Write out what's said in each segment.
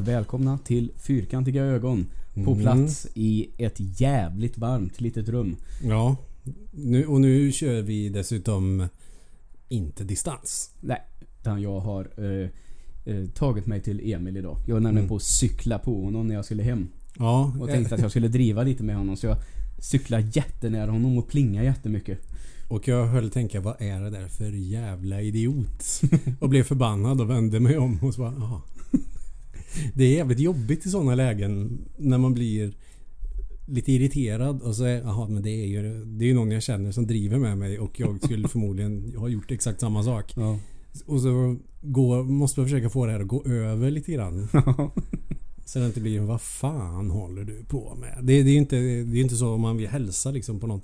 Och välkomna till Fyrkantiga ögon. På Mm. plats i ett jävligt varmt litet rum. Ja. Nu, och nu kör vi dessutom inte distans. Nej, utan jag har eh, eh, tagit mig till Emil idag. Jag var nämligen Mm. på att cykla på honom när jag skulle hem. Ja. Och tänkte att jag skulle driva lite med honom så jag cyklade jättenära honom och plingade jättemycket. Och jag höll tänka vad är det där för jävla idiot? Och blev förbannad och vände mig om och så bara. Det är jävligt jobbigt i sådana lägen när man blir lite irriterad och så är men det är ju det är ju någon jag känner som driver med mig och jag skulle förmodligen ha gjort exakt samma sak. Ja. Och så går, måste man försöka få det här att gå över lite grann. Så det inte blir vad fan håller du på med? Det, det är ju inte, det är inte så om man vill hälsa liksom på någon.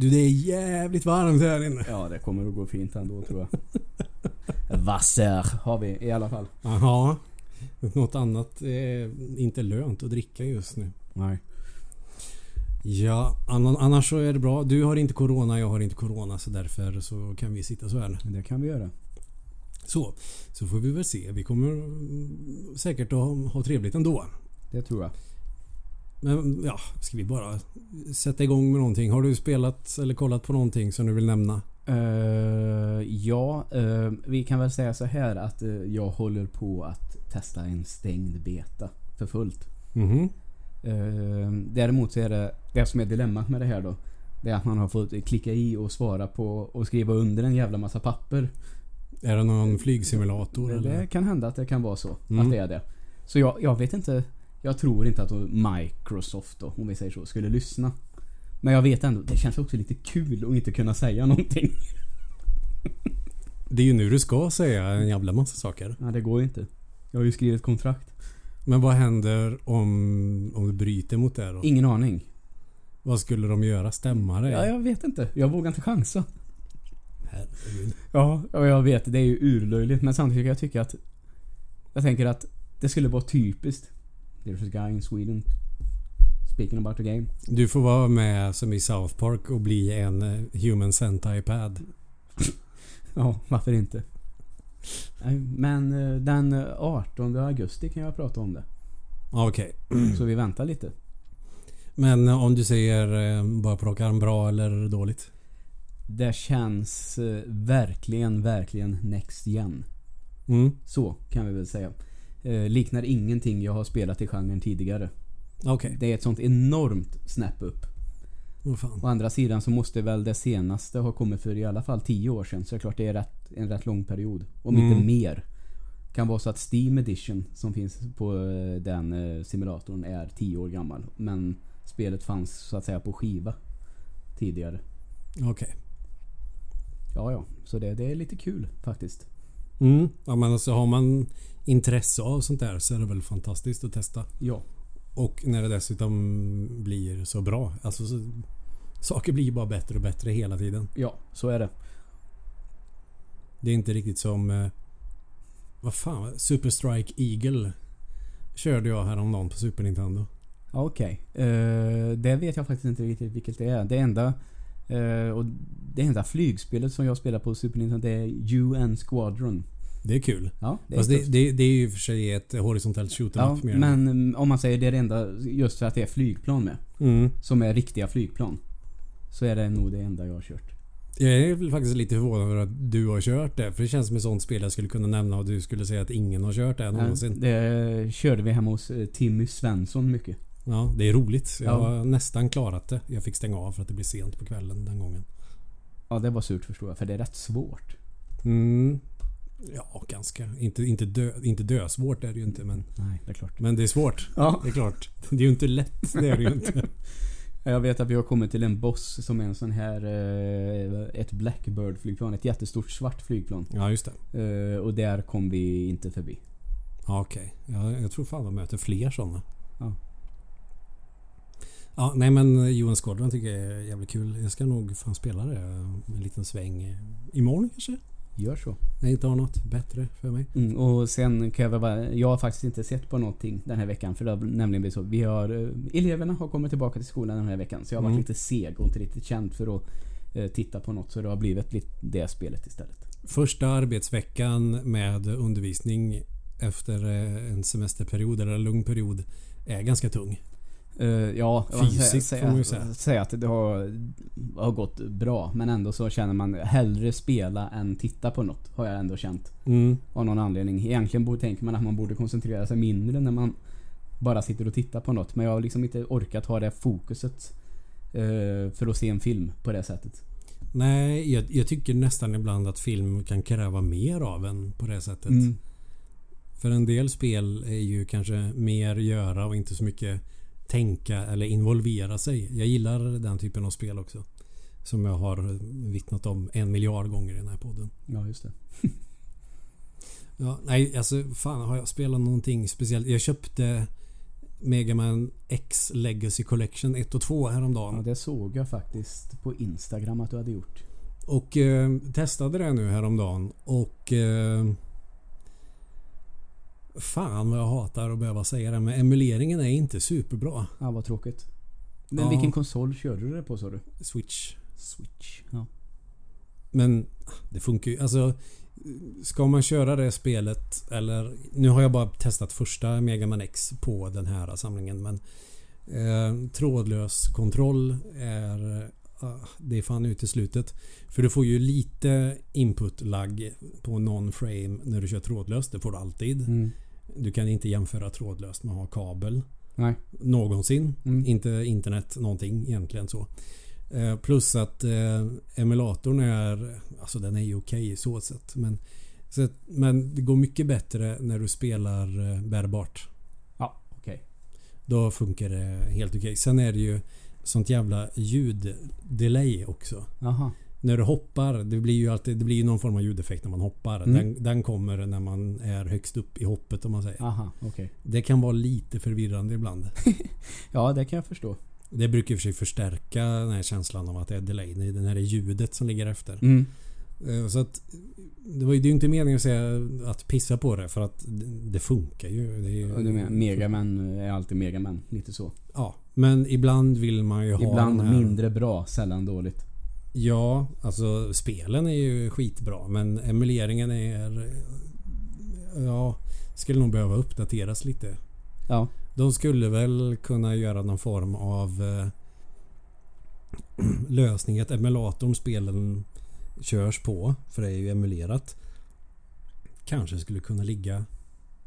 Du det är jävligt varmt här inne. ja, det kommer att gå fint ändå tror jag. Wasser har vi i alla fall. Jaha. Något annat är inte lönt att dricka just nu. Nej. Ja, annars så är det bra. Du har inte Corona, jag har inte Corona så därför så kan vi sitta så här. Det kan vi göra. Så, så får vi väl se. Vi kommer mm, säkert att ha, ha trevligt ändå. Det tror jag. Men ja, ska vi bara sätta igång med någonting? Har du spelat eller kollat på någonting som du vill nämna? Eh, ja, eh, vi kan väl säga så här att eh, jag håller på att testa en stängd beta för fullt. Mhm. Eh, däremot så är det det som är dilemmat med det här då. Det är att man har fått klicka i och svara på och skriva under en jävla massa papper. Är det någon flygsimulator Det, eller? det kan hända att det kan vara så. Mm. Att det är det. Så jag, jag vet inte. Jag tror inte att Microsoft då, om vi säger så, skulle lyssna. Men jag vet ändå, det känns också lite kul att inte kunna säga någonting. Det är ju nu du ska säga en jävla massa saker. Nej, det går ju inte. Jag har ju skrivit kontrakt. Men vad händer om, om du bryter mot det då? Ingen aning. Vad skulle de göra? Stämma dig? Ja, jag vet inte. Jag vågar inte chansa. Herregud. Ja, och jag vet. Det är ju urlöjligt. Men samtidigt kan jag tycka att... Jag tänker att det skulle vara typiskt. There's a guy in Sweden speaking about the game. Du får vara med som i South Park och bli en eh, Human Sentai Pad. Ja, varför inte? Men eh, den eh, 18 augusti kan jag prata om det. Ja, Okej. Så vi väntar lite. Men eh, om du säger eh, bara rak arm bra eller dåligt? Det känns eh, verkligen, verkligen next gen. Mm. Så kan vi väl säga. Eh, liknar ingenting jag har spelat i genren tidigare. Okej. Det är ett sånt enormt snap upp. Fan. Å andra sidan så måste väl det senaste ha kommit för i alla fall 10 år sedan. Så det är klart det är rätt, en rätt lång period. Om inte Mm. mer. Kan vara så att Steam Edition som finns på eh, den eh, simulatorn är 10 år gammal. Men spelet fanns så att säga på skiva tidigare. Okej. Ja, ja. Så det, det är lite kul faktiskt. Mm. Ja men alltså har man intresse av sånt där så är det väl fantastiskt att testa. Ja. Och när det dessutom blir så bra. Alltså så, saker blir bara bättre och bättre hela tiden. Ja, så är det. Det är inte riktigt som... Eh, vad fan? Super Strike Eagle. Körde jag häromdagen på Super Nintendo. Okej. Eh, det vet jag faktiskt inte riktigt vilket det är. Det enda... eh, och det enda flygspelet som jag spelar på Super Nintendo det är UN Squadron. Det är kul. Ja, det är Fast det, tufft. det, det är ju för sig ett horisontellt shoot Ja, up mer. men mm, om man säger det är det enda just för att det är flygplan med. Mm. Som är riktiga flygplan. Så är det nog det enda jag har kört. Jag är faktiskt lite förvånad över att du har kört det. För det känns som ett sånt spel jag skulle kunna nämna och du skulle säga att ingen har kört det någonsin. Det körde vi hemma hos eh, Timmy Svensson mycket. Ja, det är roligt. Jag Ja. har nästan klarat det. Jag fick stänga av för att det blev sent på kvällen den gången. Ja, det var surt förstår jag. För det är rätt svårt. Mm. Ja, ganska. Inte, inte, dö, inte dösvårt är det ju inte men... Nej, det är klart. Men det är svårt. Ja. Det är klart. Det är ju inte lätt. Det är det ju inte. Jag vet att vi har kommit till en boss som är en sån här... eh, Ett Blackbird-flygplan. Ett jättestort svart flygplan. Ja, just det. Eh, Och där kom vi inte förbi. Ja, okej. Ja, jag tror fan de möter fler sådana. Ja. Ja, nej men Johan Squadron tycker jag är jävligt kul. Jag ska nog fan spela det en liten sväng imorgon kanske. Gör så. Jag inte har något bättre för mig. Mm, och sen kan jag väl bara, Jag har faktiskt inte sett på någonting den här veckan. För det har nämligen blivit så. Vi har, eh, eleverna har kommit tillbaka till skolan den här veckan. Så jag har varit Mm. lite seg och inte riktigt känd för att eh, titta på något. Så det har blivit lite det spelet istället. Första arbetsveckan med undervisning efter eh, en semesterperiod eller en lugn period är ganska tung. Eh, ja, Fysiskt säga, får man ju säga. säga att det har, har gått bra. Men ändå så känner man hellre spela än titta på något. Har jag ändå känt. Mm. Av någon anledning. Egentligen borde, tänker man att man borde koncentrera sig mindre när man bara sitter och tittar på något. Men jag har liksom inte orkat ha det fokuset. eh, för att se en film på det sättet. Nej, jag, jag tycker nästan ibland att film kan kräva mer av en på det sättet. Mm. För en del spel är ju kanske mer göra och inte så mycket tänka eller involvera sig. Jag gillar den typen av spel också. Som jag har vittnat om en miljard gånger i den här podden. Ja, just det. Ja, nej, alltså fan har jag spelat någonting speciellt? Jag köpte Mega Man X Legacy Collection 1 och 2 häromdagen. Ja, det såg jag faktiskt på Instagram att du hade gjort. Och eh, testade det nu häromdagen och... Eh, fan vad jag hatar att behöva säga det men emuleringen är inte superbra. Ja, vad tråkigt. Men Ja. vilken konsol körde du det på sa du? Switch. Switch. Ja. Men det funkar ju. Alltså Ska man köra det spelet eller... Nu har jag bara testat första Mega Man X på den här samlingen men eh, Trådlös kontroll är... ah, det är fan uteslutet. För du får ju lite input-lag på någon frame när du kör trådlöst. Det får du alltid. Mm. Du kan inte jämföra trådlöst med att ha kabel. Nej. Någonsin. Mm. Inte internet någonting egentligen så. Eh, plus att eh, emulatorn är... Alltså den är ju okej så sett. Men, så, men det går mycket bättre när du spelar eh, bärbart. Ja, okej. Då funkar det helt okej. Sen är det ju sånt jävla ljuddelay också. Jaha. När du hoppar, det blir ju alltid det blir någon form av ljudeffekt när man hoppar. Mm. Den, den kommer när man är högst upp i hoppet om man säger. Aha, okej. Det kan vara lite förvirrande ibland. Ja, det kan jag förstå. Det brukar i och för sig förstärka den här känslan av att det är delay. Det är det här ljudet som ligger efter. Mm. Eh, Så att det var ju det är ju inte meningen att säga att pissa på det för att det- funkar ju. Det är ju du menar, Megaman är alltid Megaman. Lite så. Ja, men ibland vill man ju ha Ibland här... mindre bra, sällan dåligt. Ja, alltså spelen är ju skitbra men emuleringen är... Ja, skulle nog behöva uppdateras lite. Ja. De skulle väl kunna göra någon form av eh, lösning att emulatorn spelen körs på, för det är ju emulerat. Kanske skulle kunna ligga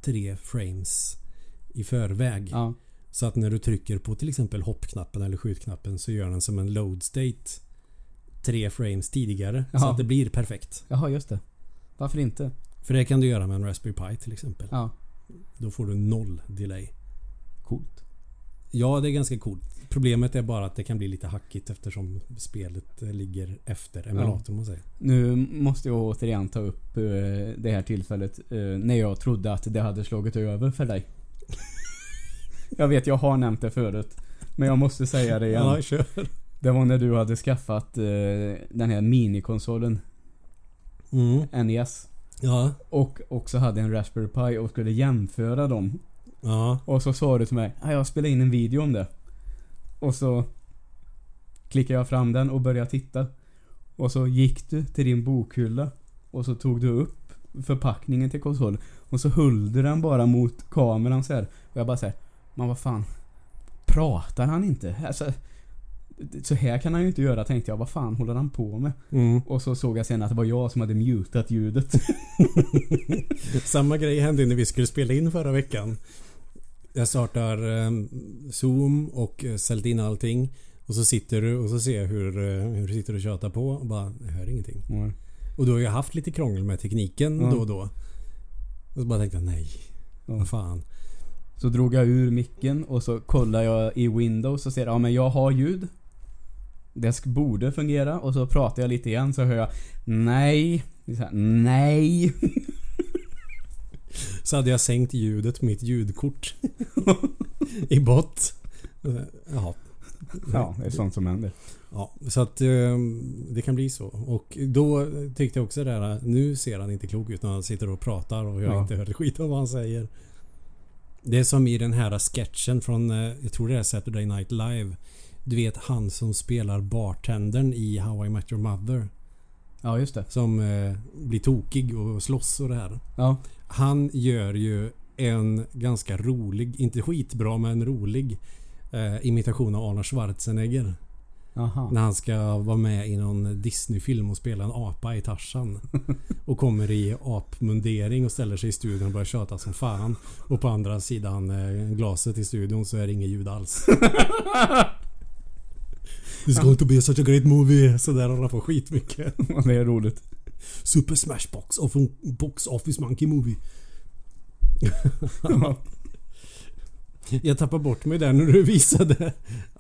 tre frames i förväg. Ja. Så att när du trycker på till exempel hoppknappen eller skjutknappen så gör den som en load state tre frames tidigare. Så Jaha. att det blir perfekt. Jaha, just det. Varför inte? För det kan du göra med en Raspberry Pi till exempel. Ja. Då får du noll delay. Coolt. Ja, det är ganska coolt. Problemet är bara att det kan bli lite hackigt eftersom spelet ligger efter emulatorn om man säger. Nu måste jag återigen ta upp eh, det här tillfället eh, när jag trodde att det hade slagit över för dig. jag vet, jag har nämnt det förut. Men jag måste säga det igen. Ja, kör. Det var när du hade skaffat eh, den här minikonsolen Mm. NES. Ja. Och också hade en Raspberry Pi och skulle jämföra dem. Ja. Och så sa du till mig "Ja, jag spelar in en video om det. Och så klickade jag fram den och började titta. Och så gick du till din bokhylla. Och så tog du upp förpackningen till konsolen. Och så höll du den bara mot kameran så här. Och jag bara säger Men vad fan. Pratar han inte? Alltså, så här kan han ju inte göra tänkte jag. Vad fan håller han på med? Mm. Och så såg jag sen att det var jag som hade mutat ljudet. Samma grej hände när vi skulle spela in förra veckan. Jag startar eh, Zoom och eh, ställt in allting. Och så sitter du och så ser jag hur, eh, hur du sitter och tjatar på och bara, jag hör ingenting. Och då har jag haft lite krångel med tekniken Ja. då och då. Och så bara tänkte jag, nej. Ja. Vad fan. Så drog jag ur micken och så kollade jag i Windows och ser ja men jag har ljud. Det borde fungera och så pratar jag lite igen så hör jag Nej. Här, nej. Så hade jag sänkt ljudet på mitt ljudkort. I bott. Jaha. Ja, det är sånt som händer. Ja, så att eh, det kan bli så. Och då tyckte jag också det här, nu ser han inte klok ut när han sitter och pratar och jag Ja. inte hör skit av vad han säger. Det är som i den här sketchen från, eh, jag tror det är Saturday Night Live. Du vet han som spelar bartendern i How I Met Your Mother. Ja, just det. Som eh, blir tokig och slåss och det här. Ja. Han gör ju en ganska rolig, inte skitbra men rolig eh, imitation av Arnold Schwarzenegger. Aha. När han ska vara med i någon Disney-film och spela en apa i Tarzan. Och kommer i apmundering och ställer sig i studion och börjar tjata som fan. Och på andra sidan eh, glaset i studion så är det inget ljud alls. This is going to be such a great movie. Så där håller på skitmycket. det är roligt. Super Smash Box of Box Office Monkey Movie. Ja. Jag tappar bort mig där när du visade.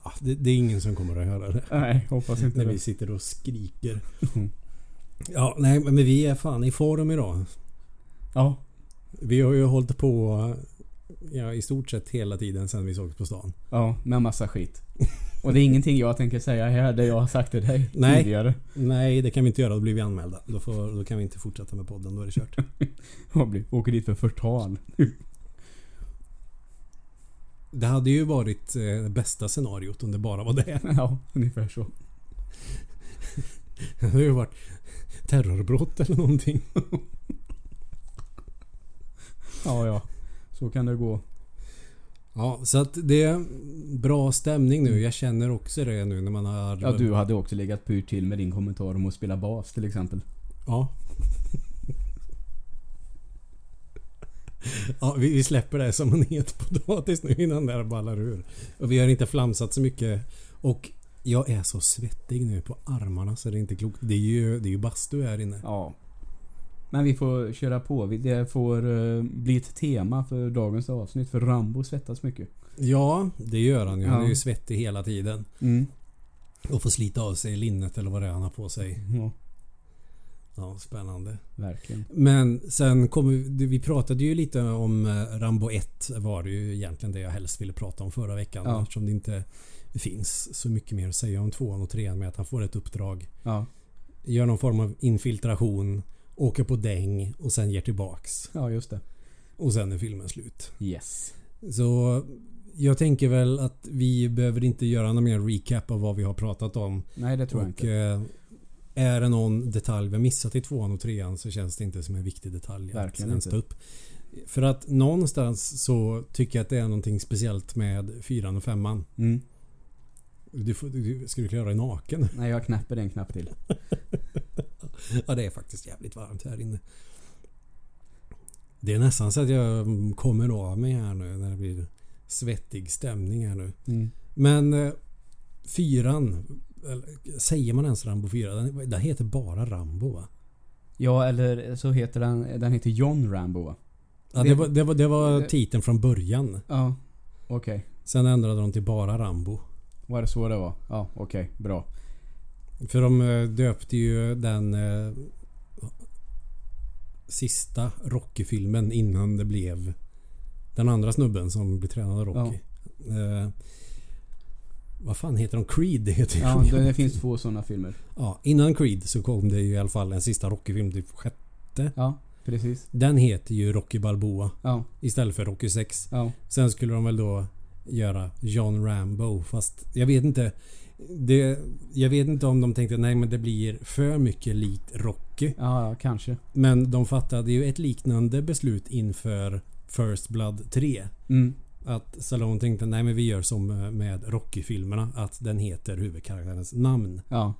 Ja, det, det är ingen som kommer att höra det. Nej, hoppas inte När vi sitter och skriker. Mm. Ja, nej men vi är fan i form idag. Ja. Vi har ju hållit på ja, i stort sett hela tiden sen vi sågs på stan. Ja, med massa skit. Och det är ingenting jag tänker säga här, det jag har sagt till dig Nej. tidigare. Nej, det kan vi inte göra. Då blir vi anmälda. Då, får, då kan vi inte fortsätta med podden. Då är det kört. Blir, åker dit för förtal. Det hade ju varit eh, det bästa scenariot om det bara var det. Ja, ungefär så. Det hade ju varit terrorbrott eller någonting. Ja, ja. Så kan det gå. Ja, så att det är bra stämning nu. Jag känner också det nu när man har... Ja, du hade också legat pyrt till med din kommentar om att spela bas till exempel. Ja. Ja, vi, vi släpper det som en het potatis nu innan det här ballar ur. Och vi har inte flamsat så mycket. Och jag är så svettig nu på armarna så det är inte klokt. Det är ju, det är ju bastu här inne. Ja. Men vi får köra på. Det får eh, bli ett tema för dagens avsnitt. För Rambo svettas mycket. Ja, det gör han ju. Han är ju svettig hela tiden. Mm. Och får slita av sig linnet eller vad det är han har på sig. Ja, Ja, spännande. verkligen. Men sen kommer vi, vi pratade ju lite om eh, Rambo 1 var det ju egentligen det jag helst ville prata om förra veckan. Ja. Eftersom det inte finns så mycket mer att säga om tvåan och trean med att han får ett uppdrag. Ja. Gör någon form av infiltration. Åker på däng och sen ger tillbaks. Ja, just det. Och sen är filmen slut. Yes. Så jag tänker väl att vi behöver inte göra någon mer recap av vad vi har pratat om. Nej, det tror jag och inte. eh, är det någon detalj vi har missat i tvåan och trean så känns det inte som en viktig detalj Verkligen att ens ta upp. För att någonstans så tycker jag att det är någonting speciellt med fyran och femman. Mm. Du, får, du, ska du klara dig naken? Nej, jag knäpper en knapp till. Ja, det är faktiskt jävligt varmt här inne. Det är nästan så att jag kommer av mig här nu när det blir svettig stämning här nu. Mm. Men eh, fyran, säger man ens Rambo 4? Den, den heter bara Rambo va? Ja, eller så heter den... Den heter John Rambo va? Ja, Det- det, var, det, var, det var titeln från början. Ja. Okej. Sen ändrade de till bara Rambo. Var det så det var? Ja, okej. Bra. För de eh, döpte ju den eh, sista Rocky-filmen innan det blev den andra snubben som blev tränad av Rocky. Eh, vad fan heter de? Creed heter Ja, de. det, det finns två sådana filmer. ja, Innan Creed så kom det ju i alla fall en sista Rocky-film. Typ sjätte. Ja, precis. Den heter ju Rocky Balboa Ja, istället för Rocky 6. ja. Sen skulle de väl då göra John Rambo fast jag vet inte. Det, jag vet inte om de tänkte nej men det blir för mycket likt Rocky. Ja, ja, kanske. Men de fattade ju ett liknande beslut inför First Blood 3. Mm. Att Stallone tänkte nej men vi gör som med Rocky-filmerna. Att den heter huvudkaraktärens namn. Ja,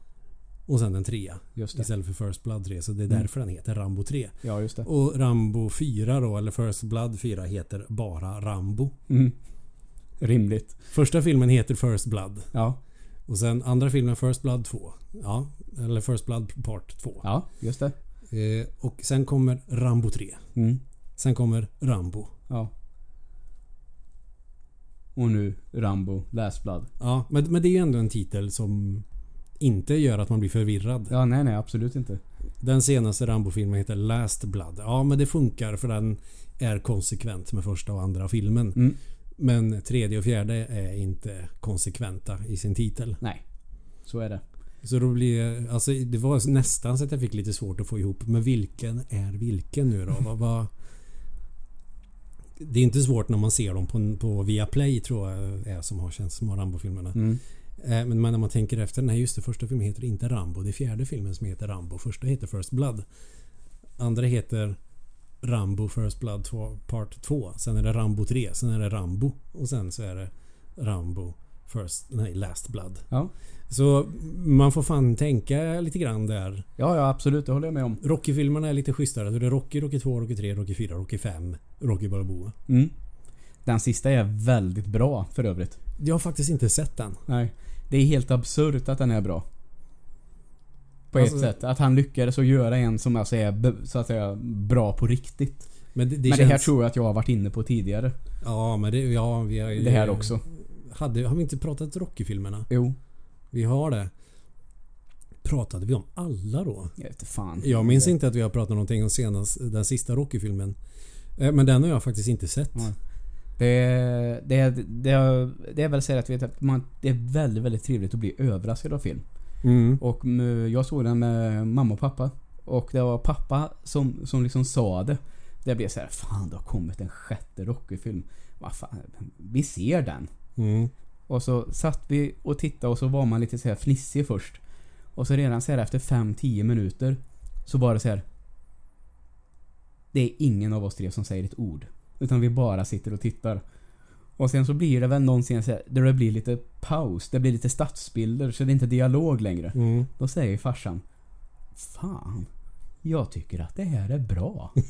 Och sen en trea. just det. Istället för First Blood 3. Så det är Mm. därför den heter Rambo 3. Ja, just det. Och Rambo 4 då, eller First Blood 4 heter bara Rambo. Mm. Rimligt. Första filmen heter First Blood. Ja, Och sen andra filmen First Blood 2. Ja, eller First Blood Part 2. ja, just det. Eh, och sen kommer Rambo 3. Mm. Sen kommer Rambo. Ja. Och nu Rambo Last Blood. Ja, men, men det är ju ändå en titel som inte gör att man blir förvirrad. Ja, nej, nej, absolut inte. Den senaste Rambo-filmen heter Last Blood. Ja, men det funkar för den är konsekvent med första och andra filmen. Mm. Men tredje och fjärde är inte konsekventa i sin titel. Nej. Så är det. Så då blir alltså det var nästan så att jag fick lite svårt att få ihop. Men vilken är vilken nu då? vad, vad, det är inte svårt när man ser dem på, på Viaplay tror jag är som har känns som har Rambo-filmerna. Mm. Eh, Men när man tänker efter, nej just det, första filmen heter inte Rambo. Det är fjärde filmen som heter Rambo. Första heter First Blood. Andra heter Rambo First Blood 2, Part 2. Sen är det Rambo 3. Sen är det Rambo. Och sen så är det Rambo First, nej Last Blood. Ja. Så man får fan tänka lite grann där. Ja, ja absolut. Det håller jag med om. Rocky-filmerna är lite schysstare. Så det är Rocky, Rocky 2, Rocky 3, Rocky 4, Rocky 5, Rocky Balboa. Mm. Den sista är väldigt bra för övrigt. Jag har faktiskt inte sett den. Nej. Det är helt absurt att den är bra. På Alltså- ett sätt. Att han lyckades att göra en som alltså är så att säga bra på riktigt. Men det, det Men känns... det här tror jag att jag har varit inne på tidigare. Ja, men det... Ja, vi har ju... Det här också. Hade, har vi inte pratat Rocky-filmerna? Jo. Vi har det. Pratade vi om alla då? Jag vet fan. Jag minns inte att vi har pratat någonting om senast, den sista Rocky-filmen. Eh, Men den har jag faktiskt inte sett. Nej. Det, det, det, det är väl att, vet att man, det är väldigt, väldigt trevligt att bli överraskad av film. Mm. Och jag såg den med mamma och pappa. Och det var pappa som, som liksom sa det. Det blev så här, fan det har kommit en sjätte Rocky-film. Vad fan, vi ser den. Mm. Och så satt vi och tittade och så var man lite så här fnissig först. Och så redan så här efter 5-10 minuter så var det så här. Det är ingen av oss tre som säger ett ord. Utan vi bara sitter och tittar. Och sen så blir det väl någonsin så här, där det blir lite paus. Det blir lite stadsbilder så det är inte dialog längre. Mm. Då säger farsan. Fan. Jag tycker att det här är bra.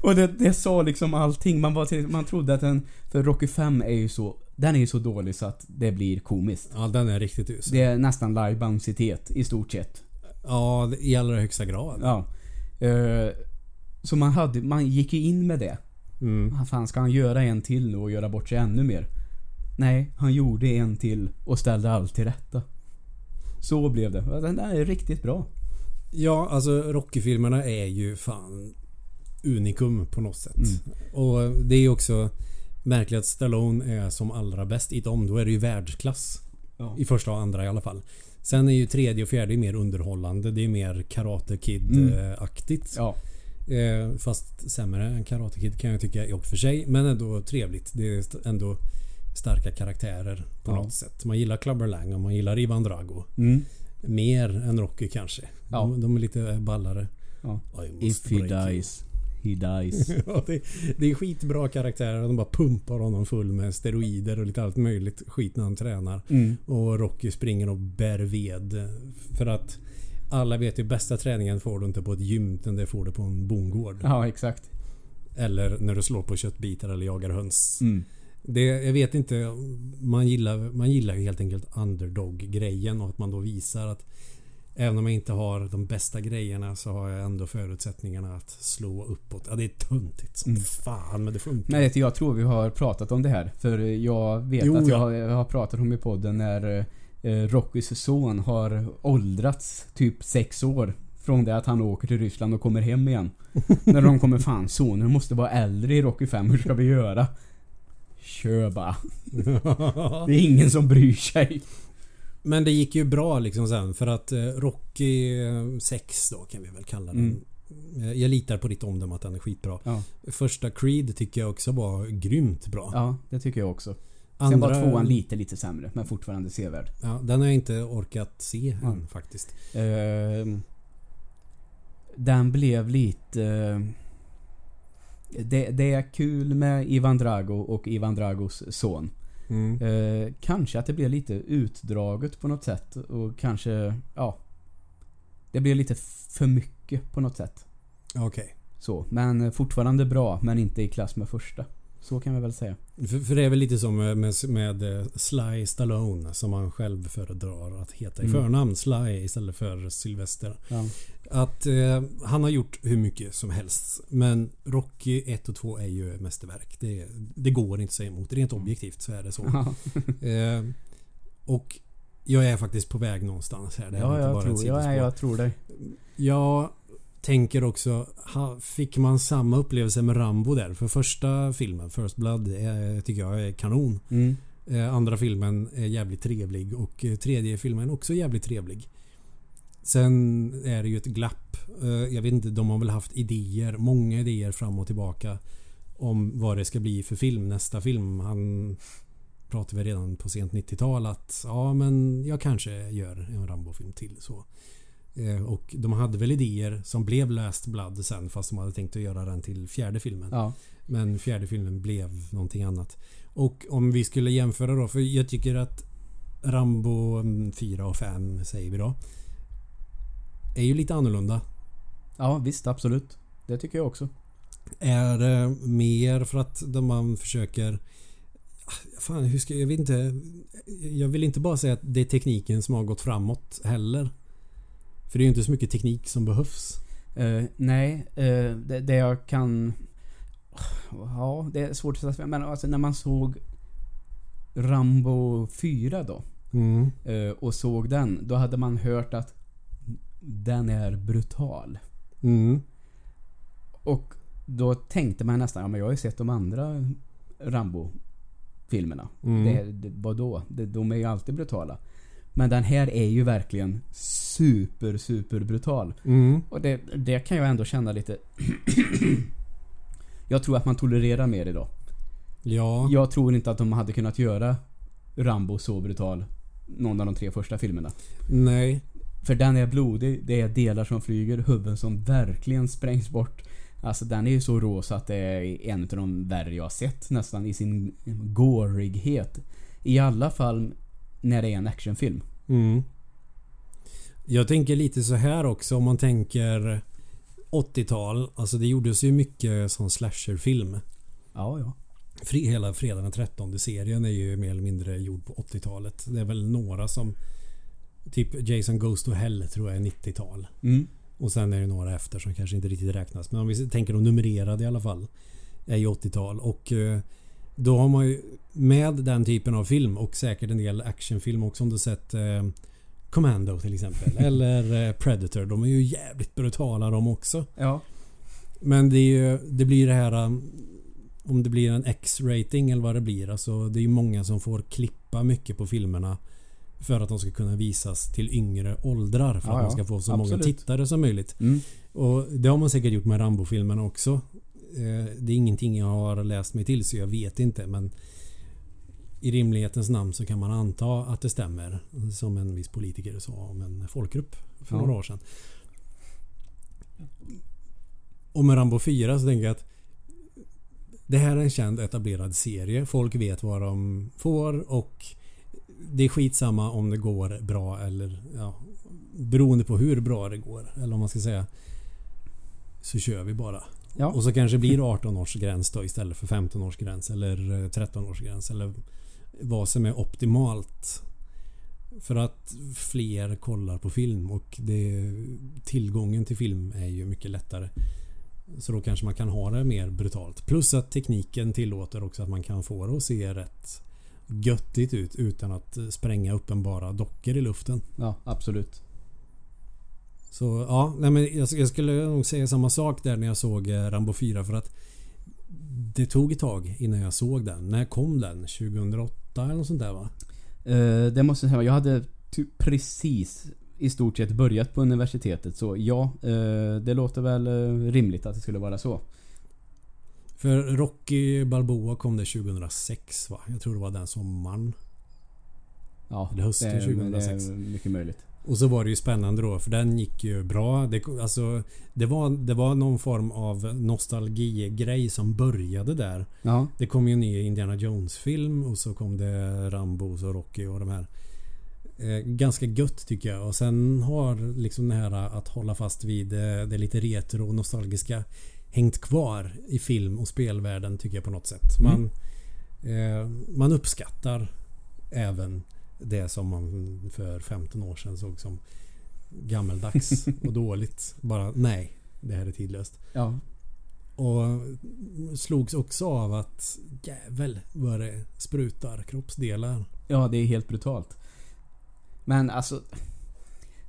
Och det, det sa liksom allting. Man, var man trodde att den... För Rocky 5 är ju så... Den är ju så dålig så att det blir komiskt. Ja, den är riktigt usel. Det är nästan live-bouncitet i stort sett. Ja, i allra högsta grad. Ja. Eh, så man hade... Man gick ju in med det. Mm. Vad fan ska han göra en till nu och göra bort sig ännu mer? Nej, han gjorde en till och ställde allt till rätta. Så blev det. Den där är riktigt bra. Ja, alltså Rocky-filmerna är ju fan unikum på något sätt. Mm. Och det är ju också märkligt att Stallone är som allra bäst i dem. Då är det ju världsklass. Ja. I första och andra i alla fall. Sen är ju tredje och fjärde mer underhållande. Det är mer Karate Mm. Kid-aktigt. Ja. Eh, fast sämre än Karate Kid kan jag tycka i och för sig. Men ändå trevligt. Det är st- ändå starka karaktärer på Ja. något sätt. Man gillar Clubber Lang och man gillar Ivan Drago. Mm. Mer än Rocky kanske. Ja. De, de är lite ballare. Ja. If he dies, he dies. Ja, det, det är skitbra karaktärer. De bara pumpar honom full med steroider och lite allt möjligt skit när han tränar. Mm. Och Rocky springer och bär ved. För att alla vet ju bästa träningen får du inte på ett gym utan det får du på en bondgård. Ja, exakt. Eller när du slår på köttbitar eller jagar höns. Mm. Det, jag vet inte. Man gillar, man gillar ju helt enkelt underdog-grejen och att man då visar att Även om jag inte har de bästa grejerna så har jag ändå förutsättningarna att slå uppåt. Ja, det är töntigt som Mm. fan men det funkar. Du, jag tror vi har pratat om det här. För jag vet Jo, att jag ja. har, jag har pratat om i podden när eh, Rockys son har åldrats typ sex år. Från det att han åker till Ryssland och kommer hem igen. när de kommer fan sonen måste vara äldre i Rocky 5. Hur ska vi göra? Kör bara. Det är ingen som bryr sig. Men det gick ju bra liksom sen för att eh, Rocky 6 då kan vi väl kalla den. Mm. Eh, Jag litar på ditt omdöme att den är skitbra. Ja, Första Creed tycker jag också var grymt bra. ja det tycker jag också. Sen var tvåan lite, lite sämre. Men fortfarande sevärd. Ja, den har jag inte orkat se än Mm. faktiskt. Ehm, den blev lite... eh, det, det är kul med Ivan Drago och Ivan Dragos son. Mm. Eh, kanske att det blev lite utdraget på något sätt och kanske, ja. Det blev lite för mycket på något sätt. Okej. Så, men fortfarande bra, men inte i klass med första. Så kan vi väl säga. För, för det är väl lite som med, med, med eh, Sly Stallone som han själv föredrar att heta i Mm. förnamn. Sly istället för Sylvester. Ja. Att eh, han har gjort hur mycket som helst. Men Rocky 1 och 2 är ju mästerverk. Det, det går inte att säga emot. Rent objektivt så är det så. Ja, eh, och jag är faktiskt på väg någonstans här. Det här är ja jag, tror, ja, sidospår. jag tror det. Jag tänker också, fick man samma upplevelse med Rambo där? För första filmen, First Blood, är, tycker jag är kanon. Mm. Eh, andra filmen är jävligt trevlig och eh, tredje filmen också jävligt trevlig. Sen är det ju ett glapp. Eh, jag vet inte, de har väl haft idéer, många idéer fram och tillbaka. om vad det ska bli för film, nästa film. Han pratade väl redan på sent 90-tal att ja men jag kanske gör en Rambo-film till så. Eh, och de hade väl idéer som blev Last Blood sen fast de hade tänkt att göra den till fjärde filmen. Ja. Men fjärde filmen blev någonting annat. Och om vi skulle jämföra då, för jag tycker att Rambo 4 och 5 säger vi då. Är ju lite annorlunda. ja, visst absolut. Det tycker jag också. Är det mer för att man försöker... Fan, hur ska jag... vet inte. Jag vill inte bara säga att det är tekniken som har gått framåt heller. För det är ju inte så mycket teknik som behövs. Eh, nej, eh, det, det jag kan... Ja, det är svårt att säga. Men alltså när man såg Rambo 4 då. Mm. eh, och såg den. Då hade man hört att den är brutal. Mm. Och då tänkte man nästan, ja men jag har ju sett de andra Rambo-filmerna. Mm. Det, det, vadå? Det, de är ju alltid brutala. Men den här är ju verkligen super, super brutal. Mm. Och det, det kan jag ändå känna lite... jag tror att man tolererar mer idag. Ja. Jag tror inte att de hade kunnat göra Rambo så brutal någon av de tre första filmerna. Nej. För den är blodig, det är delar som flyger, huvuden som verkligen sprängs bort. Alltså den är ju så rå så att det är en av de värre jag har sett nästan i sin gårighet. I alla fall när det är en actionfilm. Mm. Jag tänker lite så här också om man tänker 80-tal. Alltså det gjordes ju mycket som slasherfilm. Ja, ja. Hela Fredag den 13 serien är ju mer eller mindre gjord på 80-talet. Det är väl några som... Typ Jason Goes to Hell tror jag är 90-tal. Mm. Och sen är det några efter som kanske inte riktigt räknas. Men om vi tänker de numrerade i alla fall. Är ju 80-tal. Och eh, då har man ju med den typen av film och säkert en del actionfilm också om du sett eh, Commando till exempel. eller eh, Predator. De är ju jävligt brutala de också. Ja. Men det, är ju, det blir det här um, om det blir en X-rating eller vad det blir. Alltså det är ju många som får klippa mycket på filmerna för att de ska kunna visas till yngre åldrar. För Ja, att man ska få så många Absolut. tittare som möjligt. Mm. Och det har man säkert gjort med Rambo-filmerna också. Eh, Det är ingenting jag har läst mig till så jag vet inte men i rimlighetens namn så kan man anta att det stämmer. Som en viss politiker sa om en folkgrupp för Ja. några år sedan. Och med Rambo 4 så tänker jag att det här är en känd etablerad serie. Folk vet vad de får och det är skitsamma om det går bra eller ja, beroende på hur bra det går. Eller om man ska säga så kör vi bara. Ja. Och så kanske blir det 18 års gräns då istället för 15 års gräns eller eh, 13 års gräns eller vad som är optimalt. För att fler kollar på film och det, tillgången till film är ju mycket lättare. Så då kanske man kan ha det mer brutalt. Plus att tekniken tillåter också att man kan få det att se rätt göttigt ut utan att spränga uppenbara dockor i luften. ja, absolut. Så ja, nej men jag, jag skulle nog säga samma sak där när jag såg eh, Rambo 4 för att det tog ett tag innan jag såg den. När kom den? 2008 eller något sånt där va? Eh, det måste jag säga. Jag hade typ precis i stort sett börjat på universitetet. Så ja, eh, det låter väl rimligt att det skulle vara så. För Rocky Balboa kom det 2006 va? Jag tror det var den sommaren. Ja, Eller hösten det, är- 2006. Det är mycket möjligt. Och så var det ju spännande då för den gick ju bra. Det, alltså, det, var, det var någon form av nostalgigrej som började där. Ja, Det kom ju en ny Indiana Jones-film och så kom det Rambo och Rocky och de här. Eh, ganska gött tycker jag. Och sen har liksom det här att hålla fast vid eh, det lite retro och nostalgiska hängt kvar i film och spelvärlden tycker jag på något sätt. Man, eh, man uppskattar även det som man för 15 år sedan såg som gammeldags och dåligt. Bara nej, det här är tidlöst. ja. Och slogs också av att jävel vad det sprutar kroppsdelar. Ja, det är helt brutalt. Men alltså...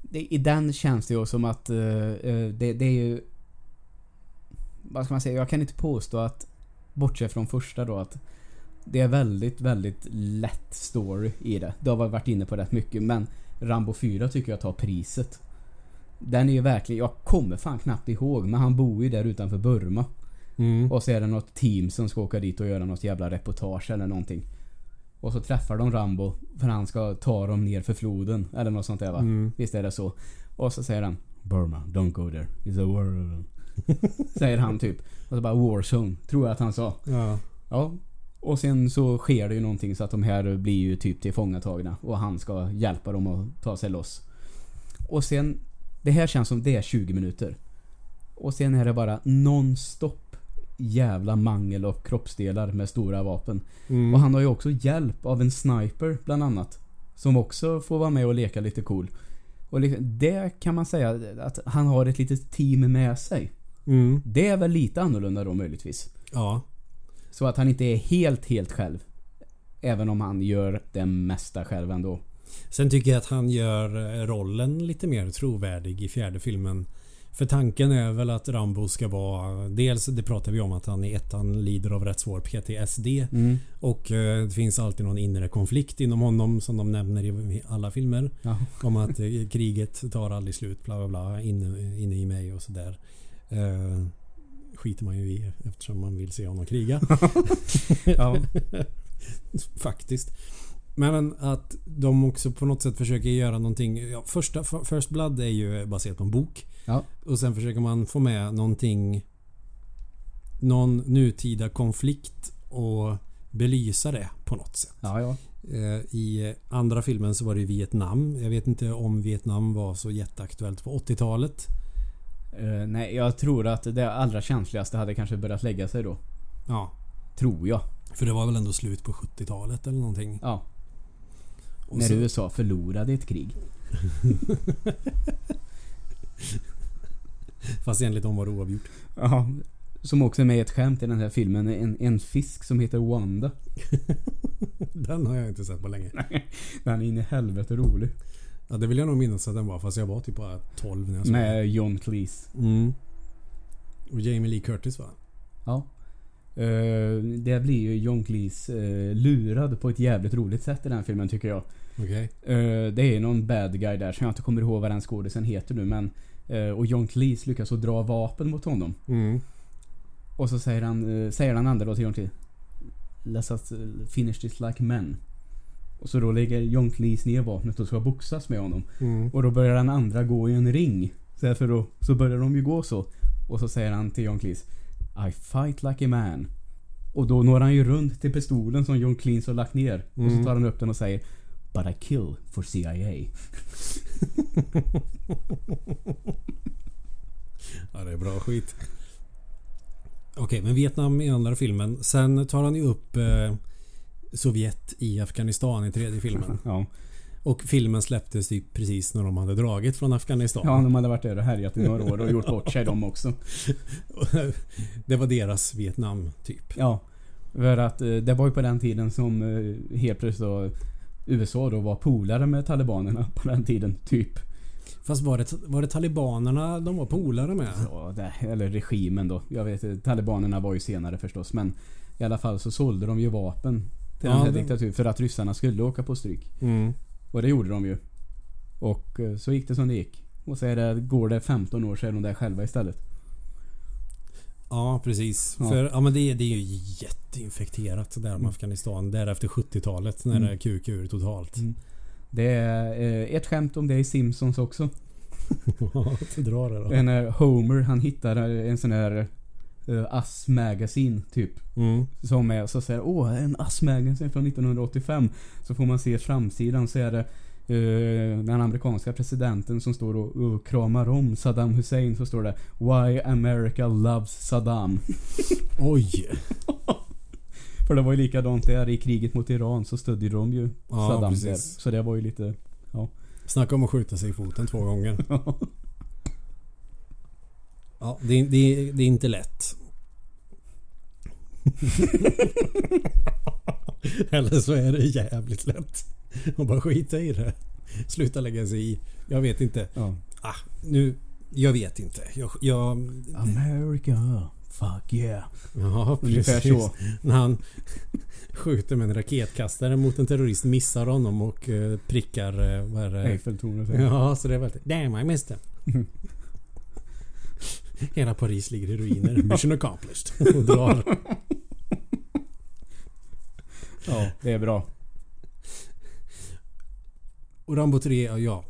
Det, I den känns det ju som att eh, det, det är ju... Vad ska man säga? Jag kan inte påstå att... Bortsett från första då att... Det är väldigt, väldigt lätt story i det. Det har vi varit inne på rätt mycket men Rambo 4 tycker jag tar priset. Den är ju verkligen... Jag kommer fan knappt ihåg men han bor ju där utanför Burma. Mm. Och så är det något team som ska åka dit och göra något jävla reportage eller någonting. Och så träffar de Rambo för han ska ta dem ner för floden. Eller något sånt där va? Mm. Visst är det så? Och så säger han Burma, don't go there. It's a war. säger han typ. Och så bara Warzone, tror jag att han sa. Ja. Ja. Och sen så sker det ju någonting så att de här blir ju typ tillfångatagna. Och han ska hjälpa dem att ta sig loss. Och sen... Det här känns som det är 20 minuter. Och sen är det bara nonstop jävla mangel av kroppsdelar med stora vapen. Mm. Och han har ju också hjälp av en sniper bland annat. Som också får vara med och leka lite cool. Och liksom, det kan man säga att han har ett litet team med sig. Mm. Det är väl lite annorlunda då möjligtvis. Ja. Så att han inte är helt, helt själv. Även om han gör det mesta själv ändå. Sen tycker jag att han gör eh, rollen lite mer trovärdig i fjärde filmen. För tanken är väl att Rambo ska vara... Dels, det pratar vi om, att han i ettan lider av rätt svår PTSD. Mm. Och eh, det finns alltid någon inre konflikt inom honom som de nämner i alla filmer. Ja. Om att eh, kriget tar aldrig slut, bla bla bla, inne, inne i mig och sådär. Eh, skiter man ju i eftersom man vill se honom kriga. ja. Faktiskt. Men att de också på något sätt försöker göra någonting. Ja, första First Blood är ju baserat på en bok. Ja. Och sen försöker man få med någonting någon nutida konflikt och belysa det på något sätt. Ja, ja. Eh, I andra filmen så var det Vietnam. Jag vet inte om Vietnam var så jätteaktuellt på 80-talet. Eh, nej, jag tror att det allra känsligaste hade kanske börjat lägga sig då. Ja. Tror jag. För det var väl ändå slut på 70-talet eller någonting. Ja. Och när så- USA förlorade ett krig. Fast enligt dem var det oavgjort. Ja. Som också är med i ett skämt i den här filmen. En, en fisk som heter Wanda. Den har jag inte sett på länge. Den är in i helvete rolig. Ja, det vill jag nog minnas att den var. Fast jag var typ bara 12 när jag såg. Med John Cleese. Mm. Och Jamie Lee Curtis va? Ja. Eh, det blir ju John Cleese eh, lurad på ett jävligt roligt sätt i den filmen tycker jag. Okej. Eh, det är någon bad guy där som jag inte kommer ihåg vad den skådisen heter nu men Och John Cleese lyckas så dra vapen mot honom. Mm. Och så säger han, säger den andra då till John Cleese Let's us finish this like men. Och så då lägger John Cleese ner vapnet och ska boxas med honom. Mm. Och då börjar den andra gå i en ring. Så därför då, så börjar de ju gå så. Och så säger han till John Cleese I fight like a man. Och då når han ju runt till pistolen som John Cleese har lagt ner. Och Mm. så tar han upp den och säger But I kill for CIA. Ja, det är bra skit. Okej, men Vietnam i andra filmen. Sen tar han ju upp eh, Sovjet i Afghanistan i tredje filmen. Ja. Och filmen släpptes typ precis när de hade dragit från Afghanistan. ja, de hade varit där och härjat i några år och gjort bort sig de också. det var deras Vietnam typ. Ja. För att eh, det var ju på den tiden som eh, helt plötsligt då USA då var polare med talibanerna på den tiden, typ. Fast var det, var det talibanerna de var polare med? Ja, det, eller regimen då. Jag vet talibanerna var ju senare förstås men i alla fall så sålde de ju vapen till Ja, den här det- diktaturen för att ryssarna skulle åka på stryk. Mm. Och det gjorde de ju. Och eh, så gick det som det gick. Och så är det, går det 15 år så är de där själva istället. Ja, precis. Ja. För ja, men det, det är ju jätteinfekterat där med Mm. Afghanistan. Där efter 70-talet när Mm. det kuk ur totalt. Det är eh, ett skämt om det i Simpsons också. Ja, drar det då. När Homer han hittar en sån här uh, Us Magazine typ. Mm. Som är så säger åh en Us Magazine från 1985. Så får man se framsidan så är det eh, den amerikanska presidenten som står och, och kramar om Saddam Hussein. Så står det Why America loves Saddam. Oj! För det var ju likadant där i kriget mot Iran så stödde de ju Ja, Saddam precis. där. Så det var ju lite... Snacka om att skjuta sig i foten två gånger. Ja, det, det, det är inte lätt. Eller så är det jävligt lätt. Och bara skita i det. Sluta lägga sig i. Jag vet inte. ja. Ah, nu... Jag vet inte. Jag... jag America, fuck yeah. ja, Ungefär precis. så. När han skjuter med en raketkastare mot en terrorist, missar honom och eh, prickar... eh, Vad är det? Eiffeltornet. Ja. Ja, så det är väldigt... Damn, I missed him. Hela Paris ligger i ruiner. Mission accomplished. Och drar. Ja, det är bra. Och Rambo 3, ja.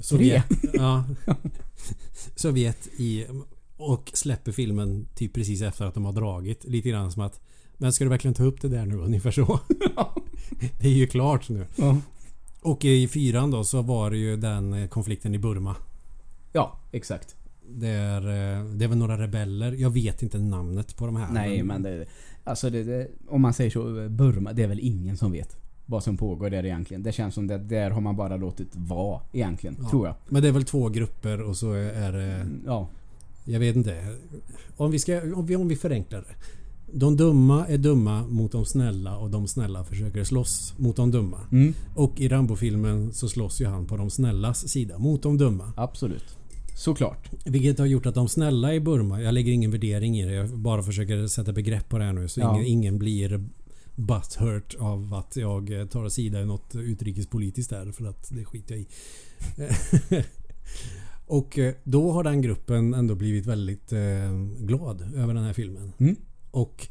Sovjet. Ja. Sovjet i... Och släpper filmen typ precis efter att de har dragit. Lite grann som att... Men ska du verkligen ta upp det där nu? Ungefär så. Det är ju klart nu. Ja. Och i fyran då så var det ju den konflikten i Burma. Ja, exakt. Det är, eh, det är väl några rebeller. Jag vet inte namnet på de här. Nej, men det... Alltså det, det, om man säger så, Burma, det är väl ingen som vet vad som pågår där egentligen. Det känns som det där har man bara låtit vara egentligen, Ja. tror jag. Men det är väl två grupper och så är det... Ja. Jag vet inte. Om vi, ska, om vi, om vi förenklar det. De dumma är dumma mot de snälla och de snälla försöker slåss mot de dumma. Mm, Och i Rambo-filmen så slåss ju han på de snällas sida mot de dumma. absolut. Såklart. Vilket har gjort att de snälla i Burma, jag lägger ingen värdering i det. Jag bara försöker sätta begrepp på det här nu så Ja. ingen, ingen blir butthurt av att jag eh, tar sida i något utrikespolitiskt där för att det skiter jag i. Och eh, då har den gruppen ändå blivit väldigt eh, glad över den här filmen. Mm. Och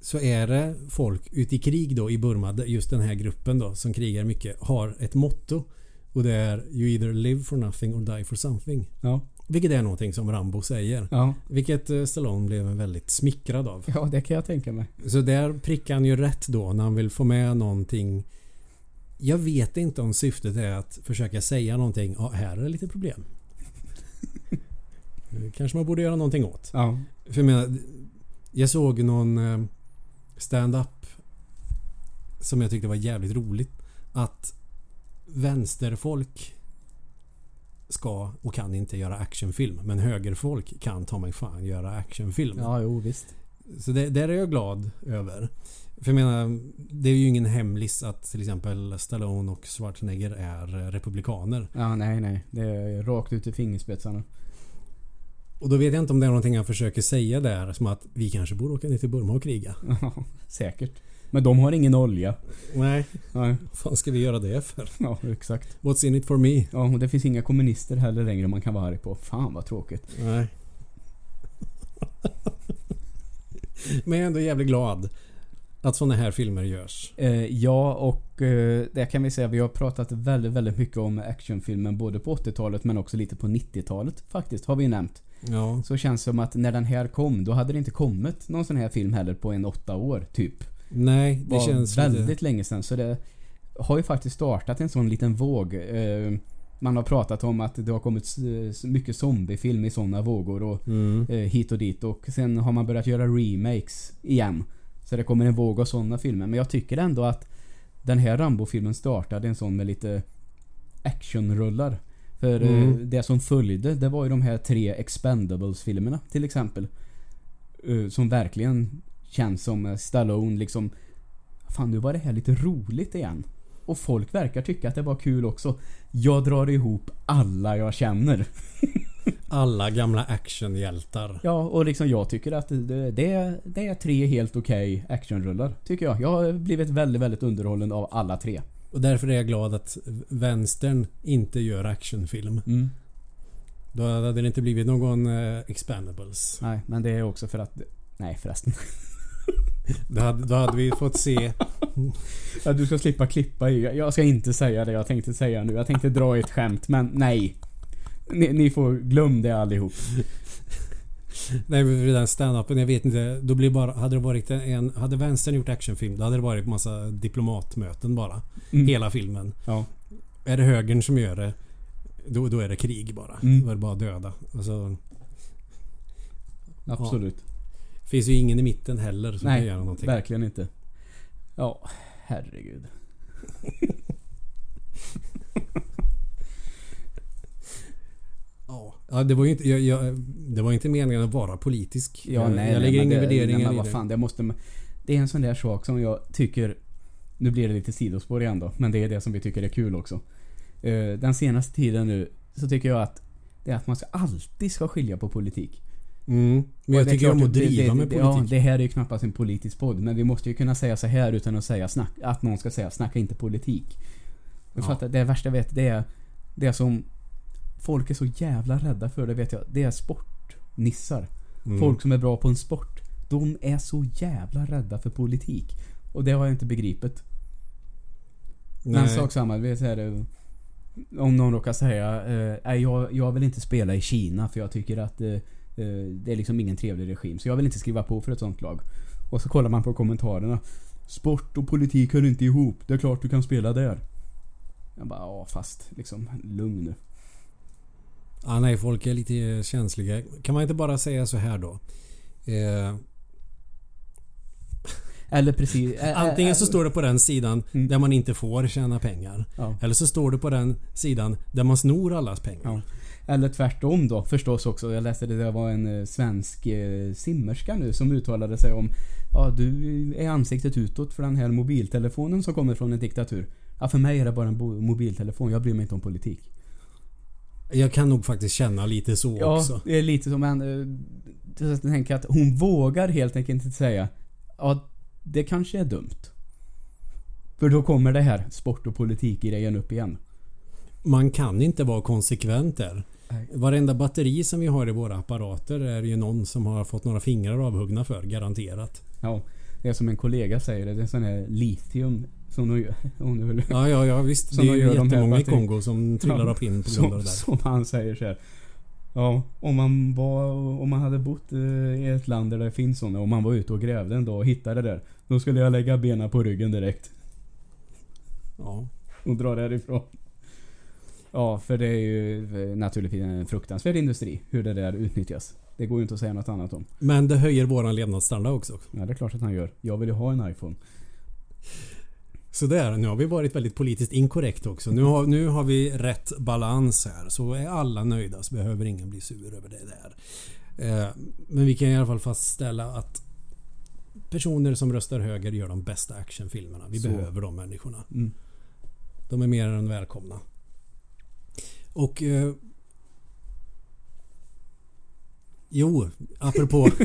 så är det folk ute i krig då i Burma, just den här gruppen då som krigar mycket, har ett motto. Och det är You either live for nothing or die for something. Ja. Vilket är någonting som Rambo säger. Ja. Vilket eh, Stallone blev väldigt smickrad av. Ja, det kan jag tänka mig. Så där prickar han ju rätt då när han vill få med någonting. Jag vet inte om syftet är att försöka säga någonting. Ja, här är det lite problem. Det Kanske man borde göra någonting åt. Ja. För jag menar, jag såg någon eh, stand-up som jag tyckte var jävligt roligt. Att vänsterfolk ska och kan inte göra actionfilm. Men högerfolk kan ta mig fan göra actionfilm. Ja, jo visst. Så det, där är jag glad över. För jag menar, det är ju ingen hemlis att till exempel Stallone och Schwarzenegger är eh, republikaner. Ja, nej, nej. Det är rakt ut i fingerspetsarna. Och då vet jag inte om det är någonting han försöker säga där som att vi kanske borde åka ner till Burma och kriga. Ja, säkert. Men de har ingen olja. Nej, Nej. vad fan ska vi göra det för? Ja, exakt. What's in it for me? Ja, och det finns inga kommunister heller längre man kan vara arg på. Fan vad tråkigt. Nej. Men jag är ändå jävligt glad att sådana här filmer görs. Eh, ja, och eh, det kan vi säga. Vi har pratat väldigt, väldigt mycket om actionfilmen både på 80-talet men också lite på 90-talet faktiskt. Har vi nämnt. Ja, Så känns det som att när den här kom, då hade det inte kommit någon sån här film heller på en åtta år, typ. Nej, det känns väldigt lite... länge sedan. Så det har ju faktiskt startat en sån liten våg. Eh, man har pratat om att det har kommit mycket zombiefilm i såna vågor och Mm. eh, hit och dit. Och sen har man börjat göra remakes igen. Så det kommer en våg av såna filmer. Men jag tycker ändå att den här Rambo-filmen startade en sån med lite actionrullar. För eh, Mm. det som följde, det var ju de här tre Expendables-filmerna till exempel. Som verkligen känns som eh, Stallone liksom... Fan nu var det här lite roligt igen. Och folk verkar tycka att det var kul också. Jag drar ihop alla jag känner. Alla gamla actionhjältar. Ja, och liksom jag tycker att det, det, är, det är tre helt okej actionrullar. Tycker jag. Jag har blivit väldigt, väldigt underhållen av alla tre. Och därför är jag glad att vänstern inte gör actionfilm. Mm. Då hade det inte blivit någon eh, Expendables. Nej, men det är också för att... Nej förresten. Då hade, då hade vi fått se... Ja, du ska slippa klippa i. Jag ska inte säga det jag tänkte säga nu. Jag tänkte dra ett skämt, men nej. Ni, ni får glöm det allihop. Nej, för den stand-upen, jag vet inte. Då blir bara, hade det varit en... Hade vänstern gjort actionfilm, då hade det varit massa diplomatmöten bara. Mm. Hela filmen. Ja. Är det högern som gör det, då, då är det krig bara. Mm. Då är det bara döda. Alltså, Absolut. Finns ju ingen i mitten heller som Nej, kan göra någonting. Verkligen inte. Ja, herregud. Ja. Det var ju inte, jag, jag, det var inte meningen att vara politisk. Ja, nej, jag nej, lägger men inga det, värderingar nej, men vad det. fan, det måste Det är en sån där sak som jag tycker... Nu blir det lite sidospår igen då, men det är det som vi tycker är kul också. Eh, den senaste tiden nu så tycker jag att det är att man ska alltid ska skilja på politik. Mm. Men jag tycker om att driva det, med det, politik. Ja, det här är ju knappast en politisk podd, men vi måste ju kunna säga så här utan att säga snack, att någon ska säga snacka inte politik. Du Ja. fattar, det värsta jag vet, det är det som folk är så jävla rädda för, det vet jag, det är sport nissar. Mm. Folk som är bra på en sport. De är så jävla rädda för politik. Och det har jag inte begripit. Men Nej. sak samma, det. Om någon råkar säga eh, jag, jag vill inte spela i Kina för jag tycker att eh, eh, det är liksom ingen trevlig regim. Så jag vill inte skriva på för ett sånt lag. Och så kollar man på kommentarerna. Sport och politik hör inte ihop. Det är klart du kan spela där. Jag bara, ja fast liksom lugn nu. Ja, nej, folk är lite känsliga. Kan man inte bara säga så här då? Eh, Eller precis. ä- ä- antingen så står det på den sidan Mm. där man inte får tjäna pengar. Ja. Eller så står det på den sidan där man snor allas pengar. Ja. Eller tvärtom då förstås också. Jag läste det, det var en eh, svensk eh, simmerska nu som uttalade sig om Ja, du är ansiktet utåt för den här mobiltelefonen som kommer från en diktatur. Ja, för mig är det bara en mobiltelefon. Jag bryr mig inte om politik. Jag kan nog faktiskt känna lite så Ja, också. det är lite som en... eh, Jag tänker att hon vågar helt enkelt inte säga Ja, det kanske är dumt. För då kommer det här sport och politik-grejen upp igen. Man kan inte vara konsekvent där. Nej. Varenda batteri som vi har i våra apparater är ju någon som har fått några fingrar avhuggna för, garanterat. Ja, det är som en kollega säger, det är sån här litium som de gör. Om. Ja, ja, ja visst. Som det är ju jättemånga i Kongo som trillar Ja, av pinn på grund av det där. som han säger så här. Ja, om man, var, om man hade bott eh, i ett land där det finns såna, om man var ute och grävde en dag och hittade det där. Då skulle jag lägga benen på ryggen direkt Ja. och dra därifrån. Ja, för det är ju eh, naturligtvis en fruktansvärd industri, hur det där utnyttjas. Det går ju inte att säga något annat om. Men det höjer våran levnadsstandard också. Ja, det är klart att han gör. Jag vill ju ha en iPhone. Så där, nu har vi varit väldigt politiskt inkorrekt också. Nu har, nu har vi rätt balans här. Så är alla nöjda så behöver ingen bli sur över det där. Eh, men vi kan i alla fall fastställa att personer som röstar höger gör de bästa actionfilmerna. Vi Så. behöver de människorna. Mm. De är mer än välkomna. Och... Eh, jo, apropå...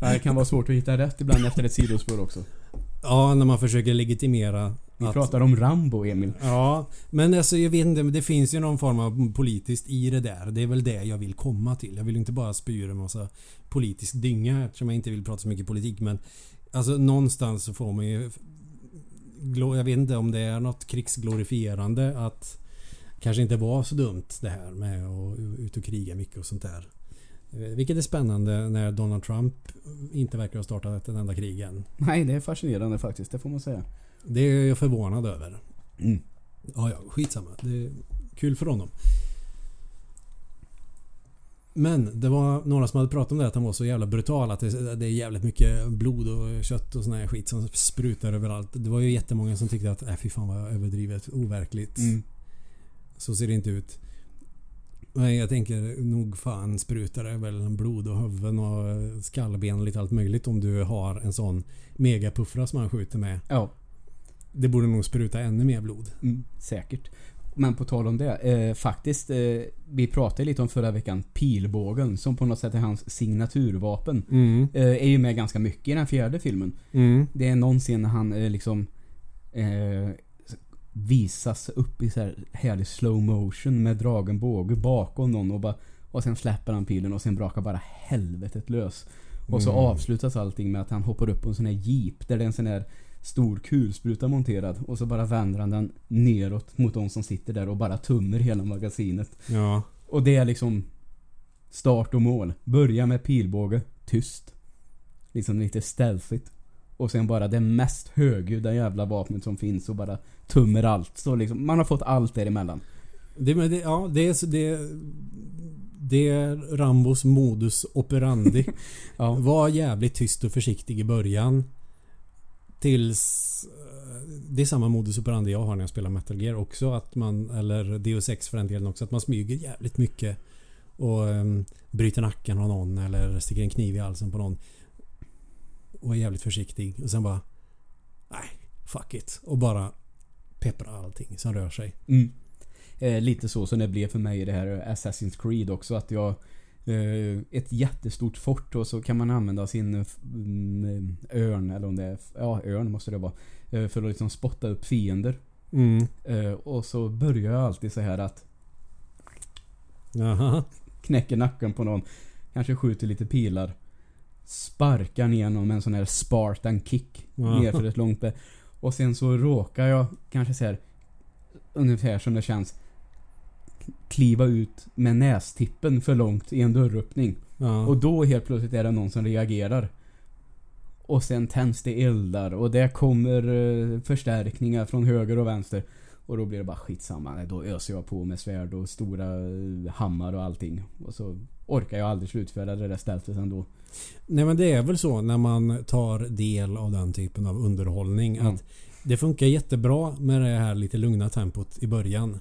Det kan vara svårt att hitta rätt ibland efter ett sidospår också. ja, när man försöker legitimera Vi att- pratar om Rambo, Emil. Ja, men alltså jag vet inte, det finns ju någon form av politiskt i det där. Det är väl det jag vill komma till. Jag vill inte bara spy en massa politisk dynga eftersom jag inte vill prata så mycket politik. Men alltså någonstans så får man ju... Jag vet inte om det är något krigsglorifierande att kanske inte var så dumt det här med att ut och kriga mycket och sånt där. Eh, Vilket är spännande när Donald Trump inte verkar ha startat ett enda krig än. Nej, det är fascinerande faktiskt. Det får man säga. Det är jag förvånad över. Mm. Ja, ja, skitsamma. Det är kul för honom. Men det var några som hade pratat om det att han var så jävla brutal att det, det är jävligt mycket blod och kött och sån här skit som sprutar överallt. Det var ju jättemånga som tyckte att äh, fy fan vad överdrivet, overkligt. Mm. Så ser det inte ut. Men jag tänker nog fan sprutar det väl blod och huvuden och skallben och lite allt möjligt om du har en sån megapuffra som han skjuter med. Ja, Det borde nog spruta ännu mer blod. mm, säkert. Men på tal om det. Eh, faktiskt, eh, vi pratade lite om förra veckan. Pilbågen, som på något sätt är hans signaturvapen. Mm. Eh, är ju med ganska mycket i den fjärde filmen. Mm. Det är någon scen när han eh, liksom eh, visas upp i så här härlig slow motion med dragen båge bakom någon och bara och sen släpper han pilen och sen brakar bara helvetet lös. Och så Mm. avslutas allting med att han hoppar upp på en sån här jeep där det är en sån här stor kulspruta monterad och så bara vänder han den neråt mot de som sitter där och bara tummer hela magasinet. Ja. Och det är liksom start och mål. Börja med pilbåge, tyst. Liksom lite stealthigt. Och sen bara det mest högljudda jävla vapnet som finns och bara tummer allt. Så liksom, man har fått allt däremellan. Det, men det, ja, det är, det, det är Rambos modus operandi. Ja. Var jävligt tyst och försiktig i början. Tills... eh, Det är samma modus operandi jag har när jag spelar Metal Gear också. Att man, eller Deus Ex för den delen också. Att man smyger jävligt mycket. Och um, bryter nacken av någon eller sticker en kniv i halsen på någon. Och är jävligt försiktig. Och sen bara... Nej, fuck it. Och bara peppra allting som rör sig. Mm. Eh, lite så som det blev för mig i det här Assassin's Creed också. Att jag... Eh, ett jättestort fort och så kan man använda sin eh, mm, örn eller om det är... Ja, örn måste det vara. Eh, för att liksom spotta upp fiender. Mm. Eh, och så börjar jag alltid så här att Jaha. knäcker nacken på någon. Kanske skjuter lite pilar. Sparkar ner någon med en sån här Spartan kick. Ja. Ner för ett långt bä- Och sen så råkar jag kanske så här ungefär som det känns kliva ut med nästippen för långt i en dörröppning. Ja. Och då helt plötsligt är det någon som reagerar. Och sen tänds det eldar och det kommer eh, förstärkningar från höger och vänster. Och då blir det bara skitsamma. Då öser jag på med svärd och stora eh, hammar och allting. Och så orkar jag aldrig slutföra det där stältet ändå. Nej men det är väl så när man tar del av den typen av underhållning Mm. att det funkar jättebra med det här lite lugna tempot i början.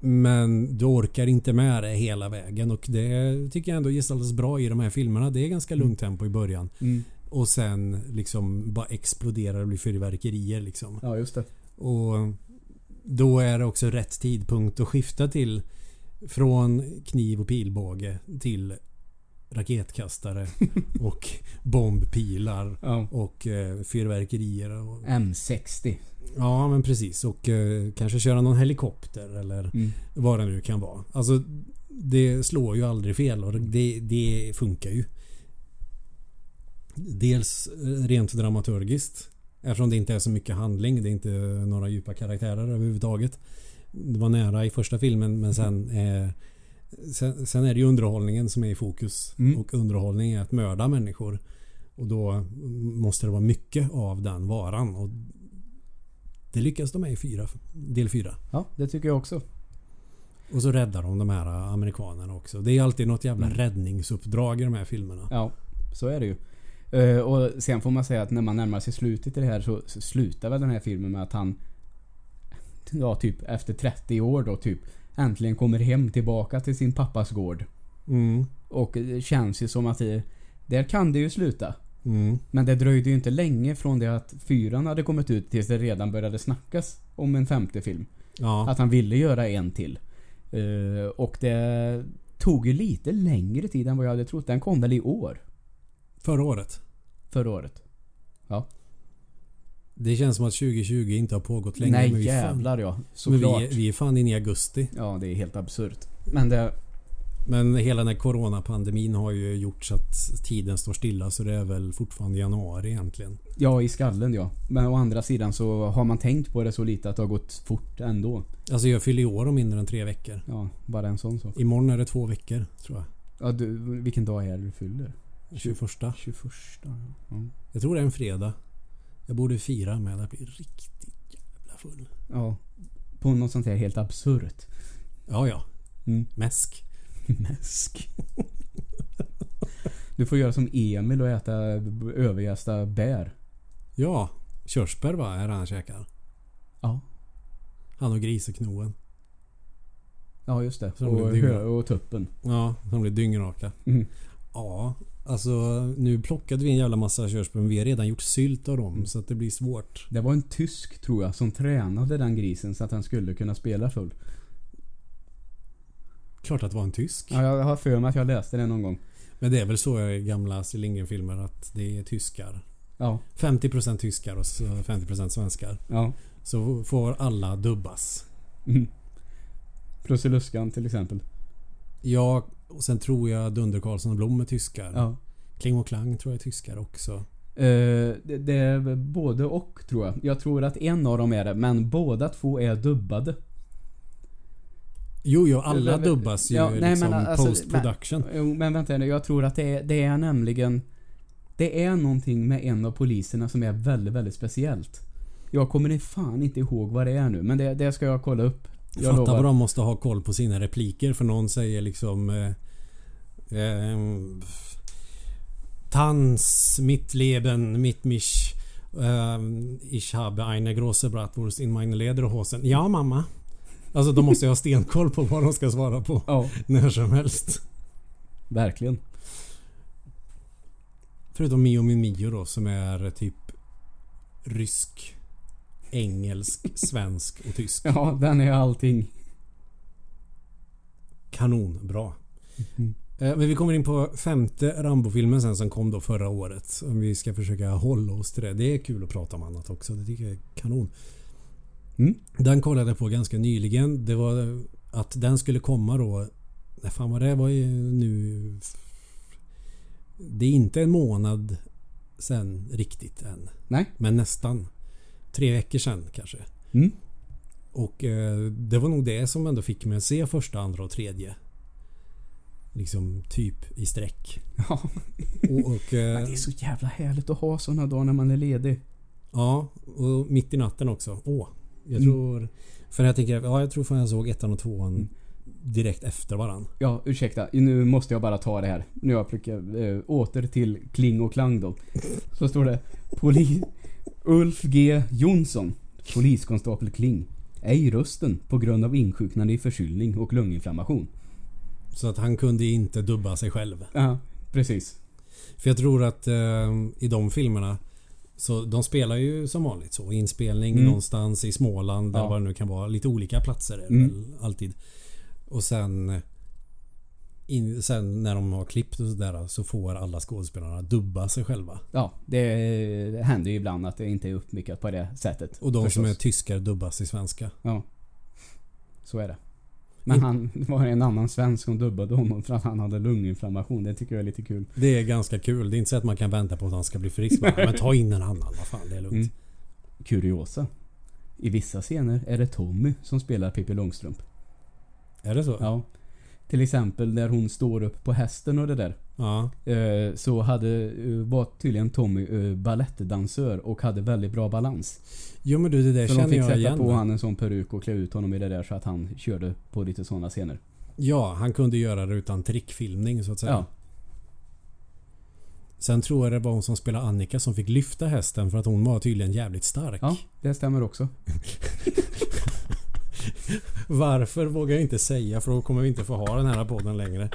Men du orkar inte med det hela vägen och det tycker jag ändå gestaltas bra i de här filmerna. Det är ganska lugnt tempo i början. Mm. Och sen liksom bara exploderar och blir fyrverkerier liksom. Ja, just det. Och då är det också rätt tidpunkt att skifta till från kniv och pilbåge till raketkastare och bombpilar Ja. och eh, fyrverkerier. Och, M60. ja men precis och eh, kanske köra någon helikopter eller Mm. vad det nu kan vara. Alltså det slår ju aldrig fel och det, det funkar ju. Dels eh, rent dramaturgiskt eftersom det inte är så mycket handling. Det är inte några djupa karaktärer överhuvudtaget. Det var nära i första filmen men sen eh, Sen, sen är det ju underhållningen som är i fokus. Mm. Och underhållning är att mörda människor. Och då måste det vara mycket av den varan. Och det lyckas de med i fyra, del fyra. Ja, det tycker jag också. Och så räddar de de här amerikanerna också. Det är alltid något jävla Mm. räddningsuppdrag i de här filmerna. Ja, så är det ju. Eh, och sen får man säga att när man närmar sig slutet i det här så, så slutar väl den här filmen med att han Ja, typ efter 30 år då typ äntligen kommer hem tillbaka till sin pappas gård. Mm. Och det känns ju som att det, där kan det ju sluta. Mm. Men det dröjde ju inte länge från det att fyran hade kommit ut tills det redan började snackas om en femte film. Ja. Att han ville göra en till. Eh, och det tog ju lite längre tid än vad jag hade trott. Den kom väl i år? Förra året. Förra året. Det känns som att 2020 inte har pågått länge. Nej men vi är fan- jävlar ja. Men Såklart. vi, vi är fan inne i augusti. Ja det är helt absurt. Men det... Men hela den här coronapandemin har ju gjort så att tiden står stilla så det är väl fortfarande januari egentligen. Ja i skallen ja. Men å andra sidan så har man tänkt på det så lite att det har gått fort ändå. Alltså jag fyller i år om mindre än tre veckor. Ja, bara en sån sak. Imorgon är det två veckor tror jag. Ja, du, vilken dag är det du fyller? 21. 21. Ja. Jag tror det är en fredag. Jag borde fira med att bli riktigt jävla full. ja. På något sånt här helt absurt. Ja, ja. Mm. Mäsk. Mäsk. Du får göra som Emil och äta överjästa bär. Ja. Körsbär va, är det han käkar. Ja. Han och griseknoen. Ja just det. Som Och, hö- och tuppen. Ja, de blir dyngraka. Mm. Ja, alltså nu plockade vi en jävla massa körsbär men vi har redan gjort sylt av dem Mm. så att det blir svårt. Det var en tysk tror jag som tränade den grisen så att han skulle kunna spela full. Klart att det var en tysk. Ja, jag har för mig att jag läste det någon gång. Men det är väl så i gamla Astrid Lindgren-filmer att det är tyskar. Ja. 50% tyskar och så 50% svenskar. Ja. Så får alla dubbas. Mm. Prussiluskan till exempel. Ja, och sen tror jag Dunder Karlsson och Blom är tyskar. Ja. Kling och Klang tror jag är tyskar också. Eh, det, det är både och tror jag. Jag tror att en av dem är det, men båda två är dubbade. Jo, jo, alla dubbas ju Ja, nej, men liksom alltså, post production. Jo, men vänta nu. Jag tror att det är, det är nämligen... Det är någonting med en av poliserna som är väldigt, väldigt speciellt. Jag kommer fan inte ihåg vad det är nu, men det, det ska jag kolla upp. Jag Fatta lovar. vad de måste ha koll på sina repliker för någon säger liksom eh, ehm, Tanz, mitt Leben, mitt mich ähm, Ich habe eine große Bratwurst in meine Lederhosen. Ja mamma. Alltså de måste ju ha stenkoll på vad de ska svara på Ja, när som helst. verkligen. Förutom Mio min Mio då som är typ rysk, engelsk, svensk och tysk. Ja, den är allting. Kanonbra. Mm. Eh, Men vi kommer in på femte Rambo-filmen sen som kom då förra året. Om vi ska försöka hålla oss till det. Det är kul att prata om annat också. Det tycker jag är kanon. Mm. Den kollade jag på ganska nyligen. Det var att den skulle komma då Nej, fan vad det var ju nu... Det är inte en månad sen riktigt än. Nej. Men nästan. Tre veckor sen kanske. Mm. Och eh, det var nog det som ändå fick mig att se första, andra och tredje. Liksom typ i sträck. Ja. Och, och, eh, det är så jävla härligt att ha såna dagar när man är ledig. ja, och mitt i natten också. Åh, jag Mm. tror... För jag tänker, ja jag tror fan jag såg ettan och tvåan Mm. direkt efter varann. Ja, ursäkta. Nu måste jag bara ta det här. Nu har jag plockat eh, åter till Kling och Klang då. Så står det Poli Ulf G Jonsson, poliskonstapel Kling. Ej rösten på grund av insjuknande i förkylning och lunginflammation. Så att han kunde inte dubba sig själv. Ja, precis. För jag tror att eh, i de filmerna så de spelar ju som vanligt så. Inspelning Mm. någonstans i Småland Ja. vad det nu kan vara. Lite olika platser är det Mm. väl alltid. Och sen in, Sen när de har klippt och sådär så får alla skådespelarna dubba sig själva. Ja, det händer ju ibland att det inte är uppmycket på det sättet. Och de som är förstås. tyskar dubbas i svenska. Ja. Så är det. Men han det var en annan svensk som dubbade honom för att han hade lunginflammation. Det tycker jag är lite kul. Det är ganska kul. Det är inte så att man kan vänta på att han ska bli frisk. Bara, Men ta in en annan. Vad fan, det är lugnt. Mm. Kuriosa. I vissa scener är det Tommy som spelar Pippi Långstrump. Är det så? Ja. Till exempel när hon står upp på hästen och det där. Ja. Eh, så hade, eh, var tydligen Tommy eh, balettdansör och hade väldigt bra balans. Jo men du, det där Så de känner fick jag sätta igen. på han en sån peruk och klä ut honom i det där så att han körde på lite sådana scener. Ja, han kunde göra det utan trickfilmning så att säga. Ja. Sen tror jag det var hon som spelade Annika som fick lyfta hästen för att hon var tydligen jävligt stark. Ja, det stämmer också. Varför vågar jag inte säga för då kommer vi inte få ha den här podden längre.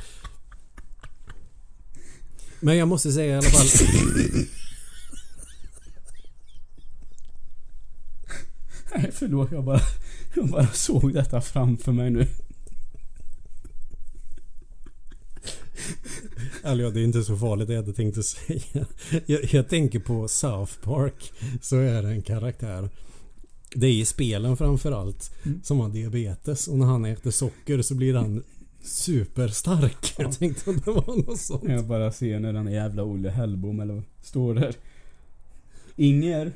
Men jag måste säga i alla fall. Nej förlåt, jag bara, jag bara såg detta framför mig nu. Ja, det är inte så farligt det jag hade tänkt att säga. Jag, jag tänker på South Park. Så är det en karaktär. Det är i spelen framförallt. Mm. Som har diabetes. Och när han äter socker så blir han superstark. Jag tänkte om det var något sånt. Jag bara ser när den jävla Olle Hellbom eller står där. Inger,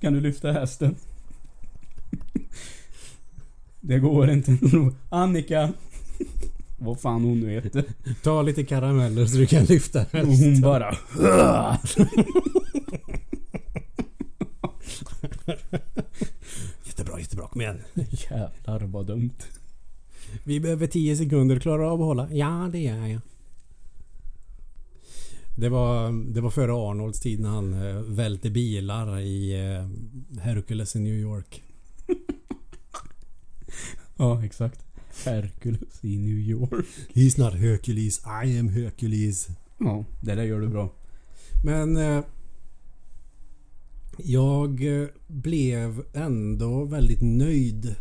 kan du lyfta hästen? Det går inte. Annika. Vad fan hon nu heter. Ta lite karameller så du kan lyfta Och hästen. hon bara... Jättebra. Kom igen. Jävlar vad dumt. Vi behöver 10 sekunder. Klarar av att hålla? Ja, det gör jag. Det var, det var före Arnolds tid när han eh, välte bilar i eh, Hercules i New York. Ja, exakt. Hercules i New York. He's not Hercules, I am Hercules. Ja, det där gör du bra. Men eh, jag eh, blev ändå väldigt nöjd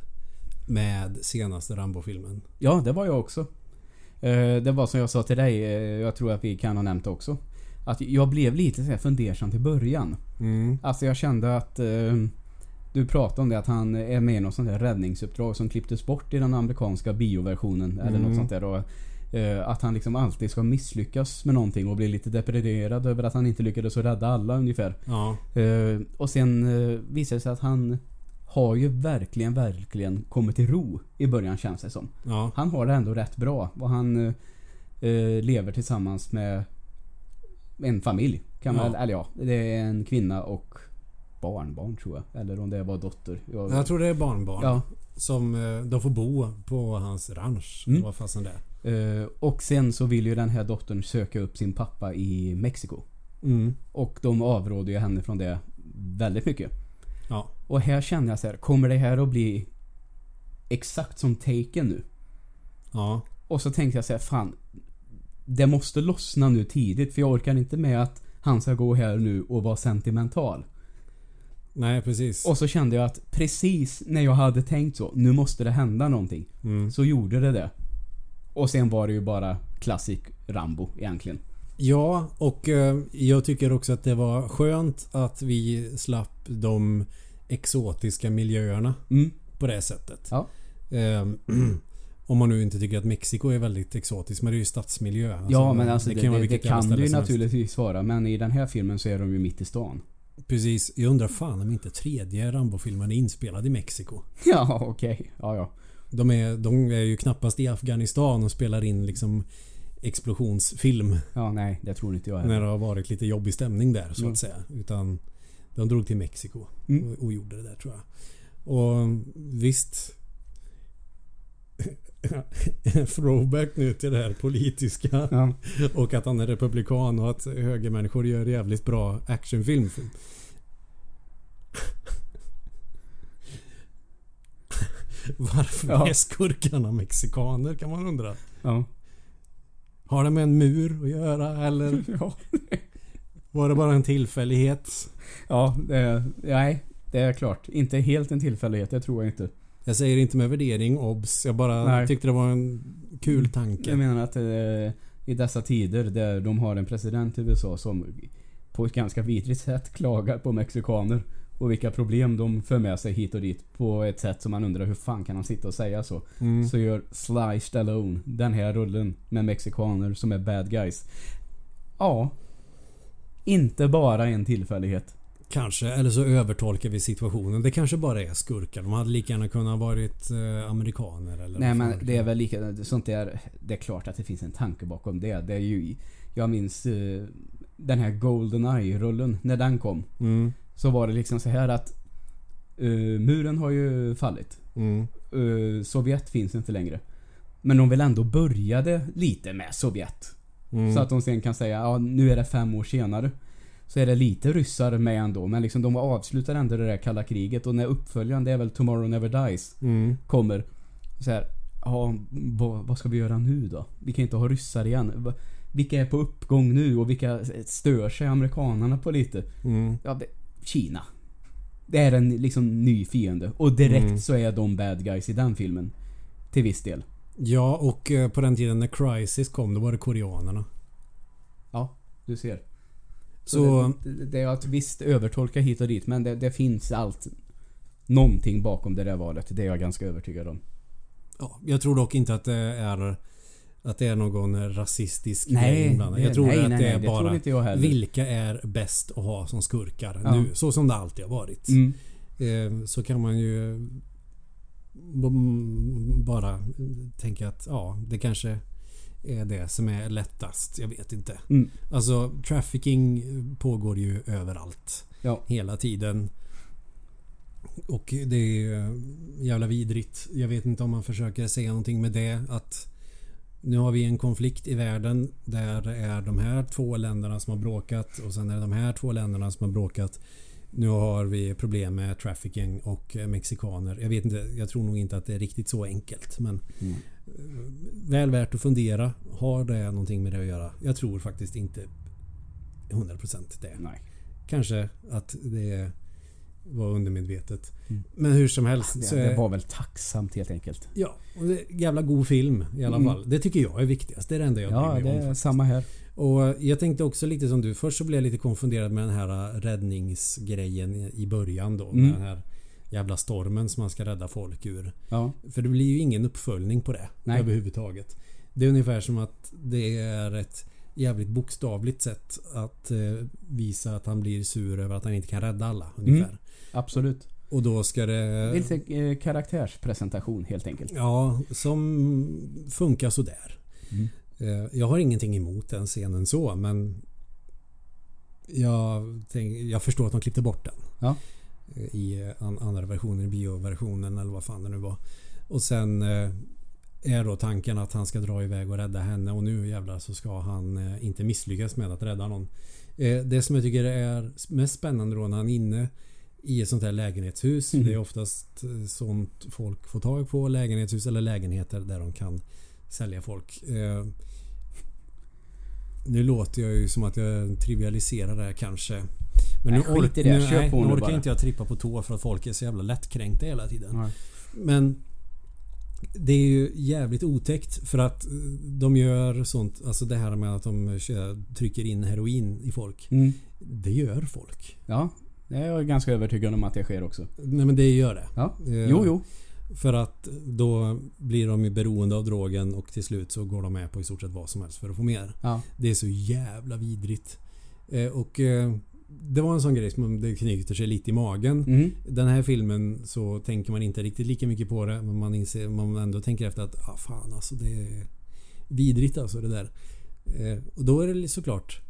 med senaste Rambo-filmen. Ja, det var jag också. Eh, Det var som jag sa till dig, eh, jag tror att vi kan ha nämnt det också. Att jag blev lite så här fundersam till början. Mm. Alltså jag kände att du pratade om det att han är med i något sånt här räddningsuppdrag som klipptes bort i den amerikanska bioversionen eller Mm. något sånt där. Och, att han liksom alltid ska misslyckas med någonting och bli lite deprimerad över att han inte lyckades rädda alla ungefär. Ja. Eh, och sen eh, visade det sig att han har ju verkligen, verkligen kommit till ro i början känns det som. Ja. Han har det ändå rätt bra och han eh, eh, lever tillsammans med en familj. Kan man, Ja. Eller ja, det är en kvinna och barnbarn tror jag. Eller om det var dotter. Jag, Jag tror det är barnbarn. Ja. Som eh, de får bo på hans ranch. Mm. Vad fasen det är. Eh, och sen så vill ju den här dottern söka upp sin pappa i Mexiko. Mm. Och de avråder ju henne från det väldigt mycket. Ja. Och här känner jag så här, kommer det här att bli exakt som Taken nu? Ja. Och så tänkte jag så här, fan. Det måste lossna nu tidigt för jag orkar inte med att han ska gå här nu och vara sentimental. Nej precis. Och så kände jag att precis när jag hade tänkt så, nu måste det hända någonting. Mm. Så gjorde det det. Och sen var det ju bara klassik Rambo egentligen. Ja, och eh, jag tycker också att det var skönt att vi slapp de exotiska miljöerna Mm. på det sättet. Ja. Ehm, Om man nu inte tycker att Mexiko är väldigt exotiskt. Men det är ju stadsmiljö. Alltså, ja men alltså det, det, vara det, vilket jävla kan det ju naturligtvis vara. Men i den här filmen så är de ju mitt i stan. Precis. Jag undrar fan om inte tredje Rambo-filmen är inspelad i Mexiko. Ja okej. Ja ja. De är, de är ju knappast i Afghanistan och spelar in liksom explosionsfilm. Ja nej det tror inte jag När heller. det har varit lite jobbig stämning där så Mm. att säga. Utan de drog till Mexiko Mm. och, och gjorde det där tror jag. Och visst. Throwback nu till det här politiska. Ja. Och att han är republikan och att högermänniskor gör jävligt bra actionfilm. Varför Ja. är skurkarna mexikaner kan man undra. Ja. Har det med en mur att göra eller Ja. var det bara en tillfällighet? Ja, det, nej. Det är klart. Inte helt en tillfällighet, det tror jag inte. Jag säger inte med värdering, obs. Jag bara Nej. tyckte det var en kul tanke. Jag menar att eh, i dessa tider där de har en president i USA som på ett ganska vidrigt sätt klagar på mexikaner och vilka problem de för med sig hit och dit på ett sätt som man undrar hur fan kan han sitta och säga så? Mm. Så gör Sly Stallone den här rullen med mexikaner som är bad guys. Ja. Inte bara en tillfällighet. Kanske, eller så övertolkar vi situationen. Det kanske bara är skurkar. De hade lika gärna kunnat varit eh, amerikaner eller Nej men det är väl lika, sånt där, det är klart att det finns en tanke bakom det. Det är ju, jag minns eh, den här Goldeneye-rullen, när den kom. Mm, Så var det liksom så här att eh, muren har ju fallit. mm, Eh, Sovjet finns inte längre. Men de vill ändå började lite med Sovjet. mm. Så att de sen kan säga, ja nu är det fem år senare. Så är det lite ryssar med ändå. Men liksom de avslutar ändå det där kalla kriget. Och när uppföljaren, det är väl Tomorrow Never Dies, Mm. kommer. Så här, ja vad, vad ska vi göra nu då? Vi kan inte ha ryssar igen. Vilka är på uppgång nu och vilka stör sig amerikanerna på lite? Mm. Ja, det, Kina. Det är en liksom ny fiende. Och direkt Mm. så är de bad guys i den filmen. Till viss del. Ja, och eh, på den tiden när Crisis kom, då var det koreanerna. Ja, du ser. Så, Så, det, det, det är att visst övertolka hit och dit men det, det finns allt någonting bakom det där valet. Det är jag ganska övertygad om. ja, jag tror dock inte att det är att det är någon rasistisk Nej, inblandad. det- Jag tror nej, att nej, det nej, är det tror bara inte jag heller. vilka är bäst att ha som skurkar Ja. nu. Så som det alltid har varit. Mm. Eh, Så kan man ju bara tänka att ja, det kanske är det som är lättast. Jag vet inte. Mm. Alltså trafficking pågår ju överallt. Ja. Hela tiden. Och det är jävla vidrigt. Jag vet inte om man försöker säga någonting med det. Att nu har vi en konflikt i världen där det är de här två länderna som har bråkat och sen är det de här två länderna som har bråkat. Nu har vi problem med trafficking och mexikaner. Jag vet inte, jag tror nog inte att det är riktigt så enkelt. Men Mm. eh, väl värt att fundera. Har det någonting med det att göra? Jag tror faktiskt inte 100% det. Nej. Kanske att det var undermedvetet. Mm. Men hur som helst. så Det, det är- var väl tacksamt helt enkelt. Ja, och det jävla god film i alla Mm. fall. Det tycker jag är viktigast. Det är det enda jag Ja, bryr det mig om. är samma här. Och jag tänkte också lite som du. Först så blev jag lite konfunderad med den här räddningsgrejen i- början då. Mm. Med den här jävla stormen som man ska rädda folk ur. Ja. För det blir ju ingen uppföljning på det. Nej. Överhuvudtaget. Det är ungefär som att det är ett jävligt bokstavligt sätt att eh, visa att han blir sur över att han inte kan rädda alla. Ungefär. Absolut. Och då ska det... Lite eh, karaktärspresentation helt enkelt. Ja, som funkar sådär. Mm. Eh, Jag har ingenting emot den scenen så men jag, tänk, jag förstår att de klippte bort den. Ja. Eh, I an, andra versionen, i bioversionen eller vad fan det nu var. Och sen är då tanken att han ska dra iväg och rädda henne och nu jävlar så ska han inte misslyckas med att rädda någon. Det som jag tycker är mest spännande då när han är inne i ett sånt här lägenhetshus. Mhm. Det är oftast eh, sånt folk får tag på. Lägenhetshus eller lägenheter där de kan sälja folk. Eh, Nu låter jag ju som att jag trivialiserar det här kanske. Men Nej, nu, i det. nu, Kör nej, nu orkar inte jag trippa på tå för att folk är så jävla lättkränkta hela tiden. Ja. Men det är ju jävligt otäckt för att eh, de gör sånt, alltså det här med att de trycker in heroin i folk. Mm. Det gör folk. Ja. Det är jag ganska övertygad om att det sker också. Nej men det gör det. Ja. Eh, Jo, jo. För att då blir de ju beroende av drogen och till slut så går de med på i stort sett vad som helst för att få mer. Ja. Det är så jävla vidrigt. Eh, och eh, det var en sån grej som det knyter sig lite i magen. Mm. Den här filmen så tänker man inte riktigt lika mycket på det men man, inser, man ändå tänker efter att ah, fan alltså det är vidrigt alltså det där. Och då är det såklart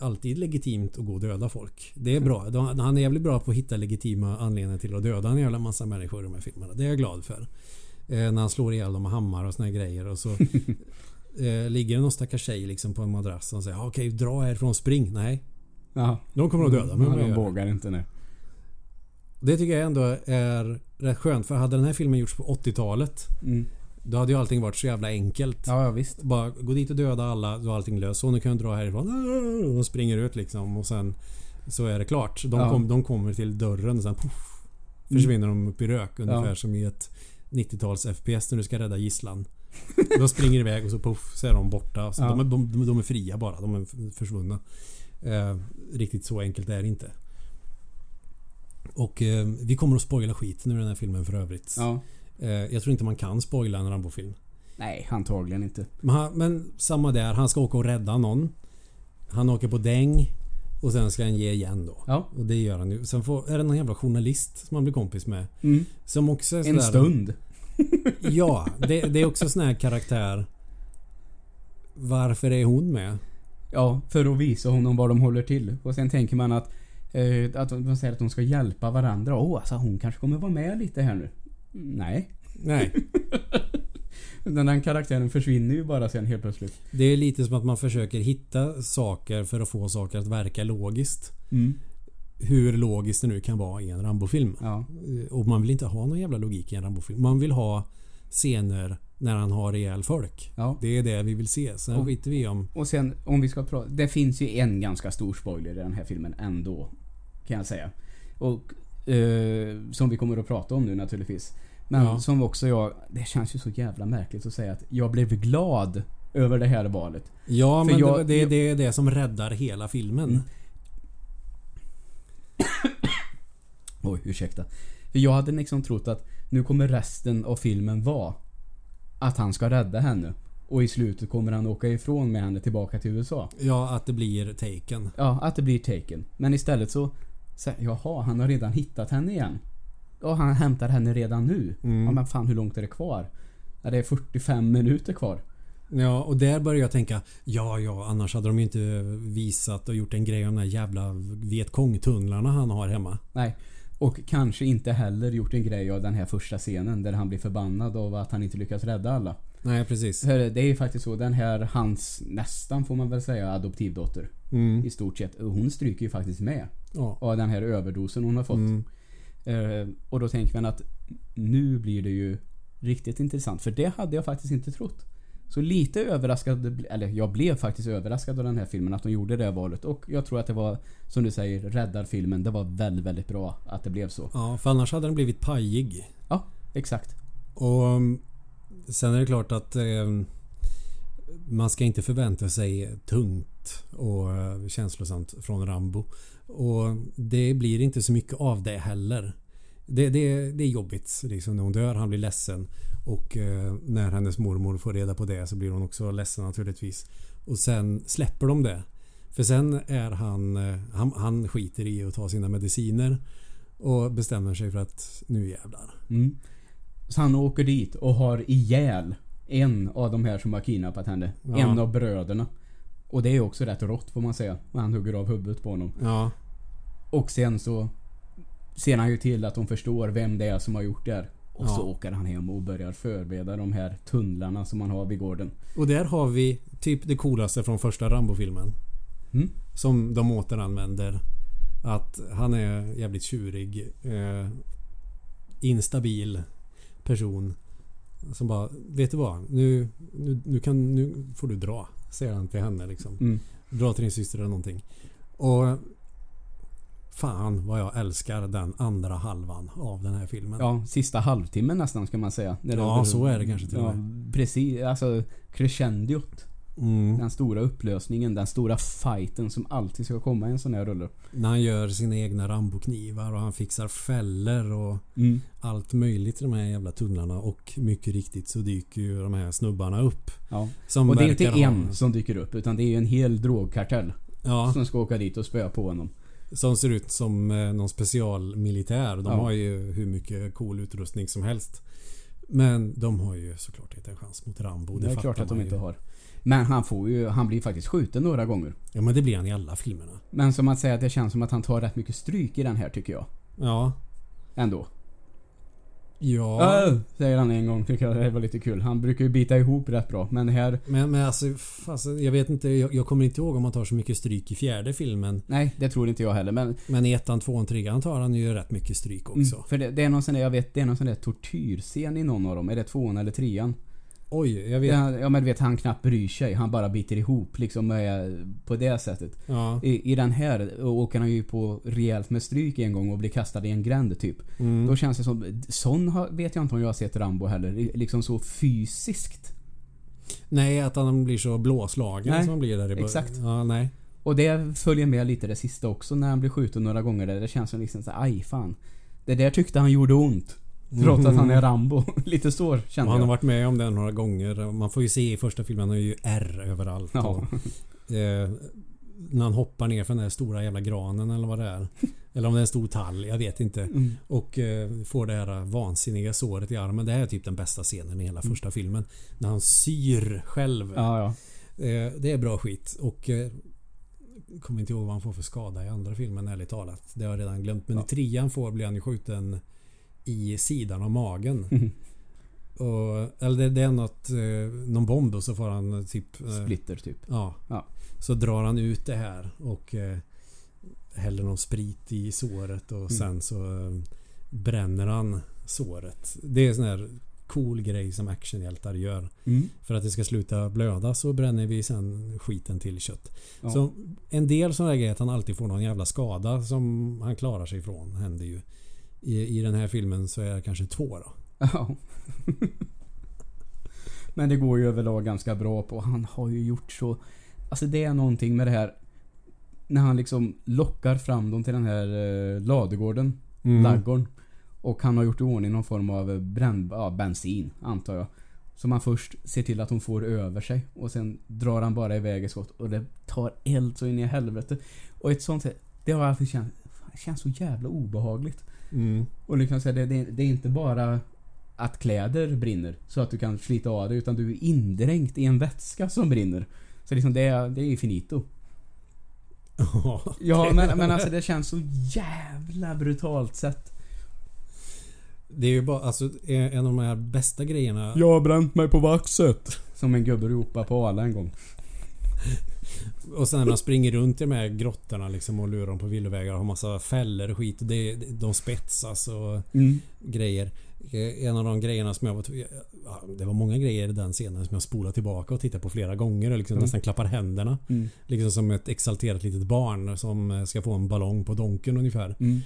alltid legitimt att gå och döda folk. Det är bra. Han är jävligt bra på att hitta legitima anledningar till att döda en jävla massa människor i de här filmerna. Det är jag glad för. Eh, när han slår ihjäl dem med hammar och såna grejer och så eh, ligger det någon stackars tjej liksom på en madrass och säger "Ah, okej dra härifrån spring. Nej, Ja. de kommer att döda mig ja, de vågar inte nu. Det tycker jag ändå är rätt skönt för hade den här filmen gjorts på 80-talet Mm. Då hade ju allting varit så jävla enkelt. Ja, ja, visst. Bara gå dit och döda alla, då är allting löst. Så nu kan jag dra härifrån. Och springer ut liksom och sen så är det klart. De, Ja. kom, de kommer till dörren och sen poff, försvinner de upp i rök. Ungefär Ja. som i ett 90-tals FPS när du ska rädda gisslan. De springer iväg och så poff så är de borta. Så Ja. de, är, de, de är fria bara. De är försvunna. Eh, riktigt så enkelt är det inte. Och eh, vi kommer att spoila skiten ur den här filmen för övrigt. Ja. Eh, jag tror inte man kan spoila en Rambo-film. Nej, antagligen inte. Men, han, men samma där. Han ska åka och rädda någon. Han åker på däng. Och sen ska han ge igen då. Ja. Och det gör han ju. Sen får, är det någon jävla journalist som han blir kompis med. Mm. Som också är En sådär- stund. Ja, det, det är också sån här karaktär. Varför är hon med? Ja, för att visa honom vad de håller till. Och sen tänker man att eh, att de säger att de ska hjälpa varandra. Åh, alltså hon kanske kommer vara med lite här nu. Nej. Nej. Den här karaktären försvinner ju bara sen helt plötsligt. Det är lite som att man försöker hitta saker för att få saker att verka logiskt. Mm. Hur logiskt det nu kan vara i en Rambo-film. Ja. Eh, Och man vill inte ha någon jävla logik i en Rambo-film. Man vill ha scener när han har ihjäl folk. ja. Det är det vi vill se. Sen Ja. skiter vi om... Och sen om vi ska prata. Det finns ju en ganska stor spoiler i den här filmen ändå. Kan jag säga. Och eh, som vi kommer att prata om nu naturligtvis. Men Ja. som också jag. Det känns ju så jävla märkligt att säga att jag blev glad över det här valet. Ja, För men jag- det, det, är det som räddar hela filmen. Mm. Oj, ursäkta. För jag hade liksom trott att nu kommer resten av filmen vara att han ska rädda henne. Och i slutet kommer han åka ifrån med henne tillbaka till USA. Ja, att det blir taken. Ja, att det blir taken. Men istället så... så jaha, han har redan hittat henne igen. Och han hämtar henne redan nu. Mm. Ja, men fan hur långt är det kvar? Ja, det är 45 minuter kvar. Ja, och där börjar jag tänka Ja, ja, annars hade de ju inte visat och gjort en grej om de där jävla Vietkong-tunnlarna han har hemma. Nej. Och kanske inte heller gjort en grej av den här första scenen där han blir förbannad av att han inte lyckas rädda alla. Nej, precis. Det är ju faktiskt så, den här hans nästan får man väl säga adoptivdotter Mm. i stort sett. Hon stryker ju faktiskt med Ja. av den här överdosen hon har fått. Mm. Eh, och då tänker man att nu blir det ju riktigt intressant. För det hade jag faktiskt inte trott. Så lite överraskad, eller jag blev faktiskt överraskad av den här filmen att de gjorde det valet. Och jag tror att det var, som du säger, räddar filmen. Det var väldigt, väldigt bra att det blev så. ja, för annars hade den blivit pajig. Ja, exakt. Och um, sen är det klart att eh, man ska inte förvänta sig tungt och eh, känslosamt från Rambo. Och det blir inte så mycket av det heller. Det, det, det är jobbigt liksom när hon dör. Han blir ledsen. Och eh, när hennes mormor får reda på det så blir hon också ledsen naturligtvis. Och sen släpper de det. För sen är han, eh, han, han skiter i att ta sina mediciner. Och bestämmer sig för att nu jävlar. Mm. Så han åker dit och har ihjäl en av de här som har kidnappat henne. Ja. En av bröderna. Och det är också rätt rått får man säga. Han hugger av huvudet på honom. Ja, Och sen så ser han ju till att de förstår vem det är som har gjort det här. Och Ja. så åker han hem och börjar förbereda de här tunnlarna som man har vid gården. Och där har vi typ det coolaste från första Rambo-filmen. Mm. Som de återanvänder. Att han är jävligt tjurig. Eh, instabil person. Som bara, vet du vad? Nu, nu, nu, kan, nu får du dra. Säger han till henne liksom. Mm. Dra till din syster eller någonting. Och Fan vad jag älskar den andra halvan av den här filmen. Ja, sista halvtimmen nästan ska man säga. När Ja, så är det kanske till och ja, Precis, alltså crescendiot. Mm. Den stora upplösningen, den stora fighten som alltid ska komma i en sån här rulle. När han gör sina egna Ramboknivar och han fixar fällor och allt möjligt i de här jävla tunnlarna. Och mycket riktigt så dyker ju de här snubbarna upp. Ja. Och det är inte verkar ha- en som dyker upp utan det är ju en hel drogkartell Ja, som ska åka dit och spöa på honom. Som ser ut som eh, någon specialmilitär. De Ja. har ju hur mycket cool utrustning som helst. Men de har ju såklart inte en chans mot Rambo. Det är fattar klart att de inte ju. har. Men han får ju, han blir faktiskt skjuten några gånger. Ja men det blir han i alla filmerna. Men som att säga att det känns som att han tar rätt mycket stryk i den här tycker jag. Ja. Ändå. Ja. Öh, säger han en gång. Tycker jag det var lite kul. Han brukar ju bita ihop rätt bra. Men här... Men, men alltså, fast, jag vet inte. Jag, jag kommer inte ihåg om han tar så mycket stryk i fjärde filmen. Nej, det tror inte jag heller. Men... Men i ettan, tvåan, trean tar han ju rätt mycket stryk också. Mm, för det, det är någon sån där, jag vet, det är någon sån där tortyrscen i någon av dem. Är det tvåan eller trean? Oj, jag vet. ja men du vet, han knappt bryr sig. Han bara biter ihop liksom på det sättet. Ja. I, I den här åker han ju på rejält med stryk en gång och blir kastad i en gränd typ. Mm. Då känns det som... Sån vet jag inte om jag har sett Rambo heller. Liksom så fysiskt. Nej, att han blir så blåslagen Nej, som han blir där i början. exakt. Ja, nej. Och det följer med lite det sista också när han blir skjuten några gånger. Där det känns som liksom så aj fan. Det där tyckte han gjorde ont. Trots att han är Rambo. lite så Och kände han har jag. varit med om det några gånger. Man får ju se i första filmen, han har ju R överallt. Ja. Och, eh, när han hoppar ner från den där stora jävla granen eller vad det är. Eller om det är en stor tall, jag vet inte. Mm. Och eh, får det här vansinniga såret i armen. Det här är typ den bästa scenen i hela första filmen. När han syr själv. Mm. Ja, ja. Eh, det är bra skit. Och eh, kommer inte ihåg vad han får för skada i andra filmen ärligt talat. Det har jag redan glömt. Men Ja. i trean får blir han ju skjuten i sidan av magen. Mhm. Och, eller det, det är något, eh, någon bomb och så får han eh, typ... eh, Splitter typ. Ja. Ja. Så drar han ut det här och eh, häller någon sprit i såret och sen så eh, bränner han såret. Det är en sån här cool grej som actionhjältar gör. Mm. För att det ska sluta blöda så bränner vi sen skiten till kött. Ja. Så en del sådana grejer att han alltid får någon jävla skada som han klarar sig ifrån händer ju. I, I den här filmen så är det kanske två då. Ja. Men det går ju överlag ganska bra på. Han har ju gjort så... Alltså det är någonting med det här... När han liksom lockar fram dem till den här eh, ladugården. Mm. Laggården. Och han har gjort i ordning någon form av bränn, ja, bensin, antar jag. Som han först ser till att hon får över sig. Och sen drar han bara iväg ett skott. Och det tar eld så in i helvete. Och ett sånt sätt, det har alltid känts... känns så jävla obehagligt. Mm. Och liksom så det, det, det är inte bara att kläder brinner så att du kan slita av det utan du är indränkt i en vätska som brinner. Så liksom det, är- det är ju finito. Ja. Ja men, men alltså det känns så jävla brutalt sett. Det är ju bara alltså en av de här bästa grejerna. Jag har bränt mig på vaxet. Som en gubbe ropade på Arla en gång. Och sen när de springer runt i de här grottorna liksom och lurar dem på villovägar och har massa fällor och skit. Det, de spetsas och Mm. grejer. Eh, En av de grejerna som jag var ja, Det var många grejer i den scenen som jag spolade tillbaka och tittade på flera gånger och liksom Mm. nästan klappar händerna. Mm. Liksom som ett exalterat litet barn som ska få en ballong på donken ungefär. Mm.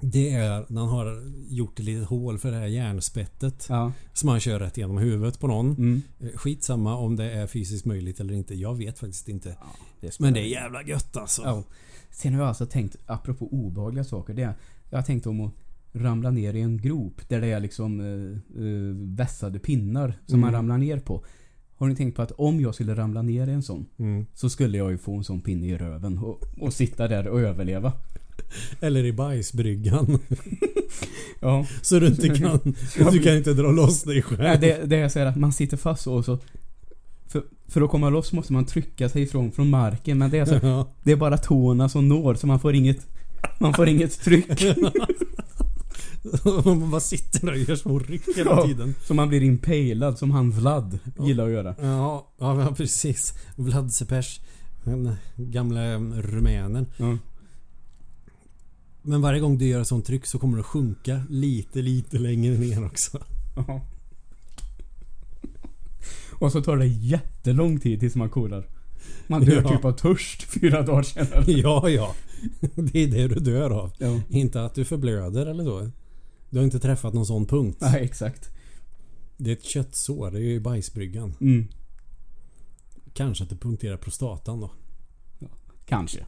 Det är när han har gjort ett litet hål för det här järnspettet. Ja. Som han kör rätt genom huvudet på någon. Mm. Eh, Skitsamma om det är fysiskt möjligt eller inte. Jag vet faktiskt inte. Det Men det är jävla gött alltså. Ja. Sen har jag alltså tänkt, apropå obehagliga saker. Det är, jag har tänkt om att ramla ner i en grop där det är liksom eh, eh, vässade pinnar som man Mm. ramlar ner på. Har ni tänkt på att om jag skulle ramla ner i en sån Mm. så skulle jag ju få en sån pinne i röven och, och sitta där och överleva. Eller i bajsbryggan. Ja. Så du inte kan... Du kan inte dra loss dig själv. Nej, det, det är så här att man sitter fast och så... För, för att komma loss måste man trycka sig ifrån från marken men det är, så, Ja. det är bara tårna som når så man får inget... Man får inget tryck. Man bara sitter där och gör små ryck hela Ja. tiden. Så man blir impalad som han Vlad gillar att göra. Ja, ja ja, precis. Vlad Cepers. Den gamla rumänen. Ja. Men varje gång du gör ett sånt tryck så kommer det att sjunka lite, lite längre ner också. Ja. Och så tar det jättelång tid tills man coolar. Man dör Ja. typ av törst fyra dagar senare. Ja, ja. Det är det du dör av. Ja. Inte att du förblöder eller så. Du har inte träffat någon sån punkt. Nej, exakt. Det är ett köttsår. Det är ju bajsbryggan. Mm. Kanske att det punkterar prostatan då. Kanske.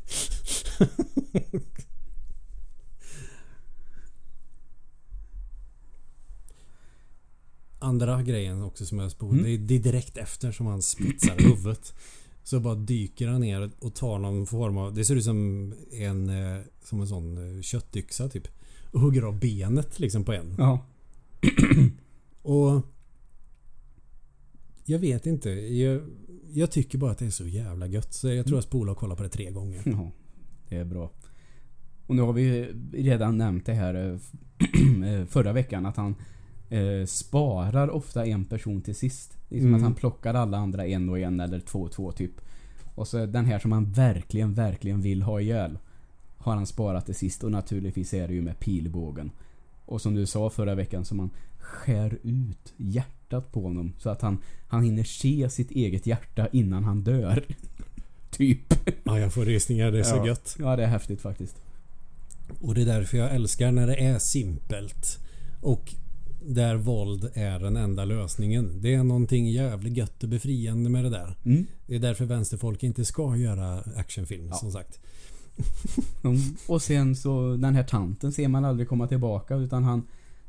Andra grejen också som jag spår. Mm. Det, är, det är direkt efter som han spetsar huvudet. Så bara dyker han ner och tar någon form av... Det ser ut som en, eh, som en sån eh, köttyxa typ. Och hugger av benet liksom på en. Ja. Och... Jag vet inte. Jag, jag tycker bara att det är så jävla gött. Så jag tror jag spolar och kollar på det tre gånger. Ja, det är bra. Och nu har vi redan nämnt det här eh, förra veckan att han eh, sparar ofta en person till sist. Det är som Mm. att han plockar alla andra en och en eller två och två typ. Och så den här som han verkligen, verkligen vill ha ihjäl har han sparat till sist och naturligtvis är det ju med pilbågen. Och som du sa förra veckan som han skär ut hjärtat på honom så att han, han hinner se sitt eget hjärta innan han dör. typ. Ja, jag får rysningar. Det är så Ja. gött. Ja, det är häftigt faktiskt. Och det är därför jag älskar när det är simpelt. Och där våld är den enda lösningen. Det är någonting jävligt gött och befriande med det där. Mm. Det är därför vänsterfolk inte ska göra actionfilm Ja. som sagt. Mm. Och sen så den här tanten ser man aldrig komma tillbaka utan han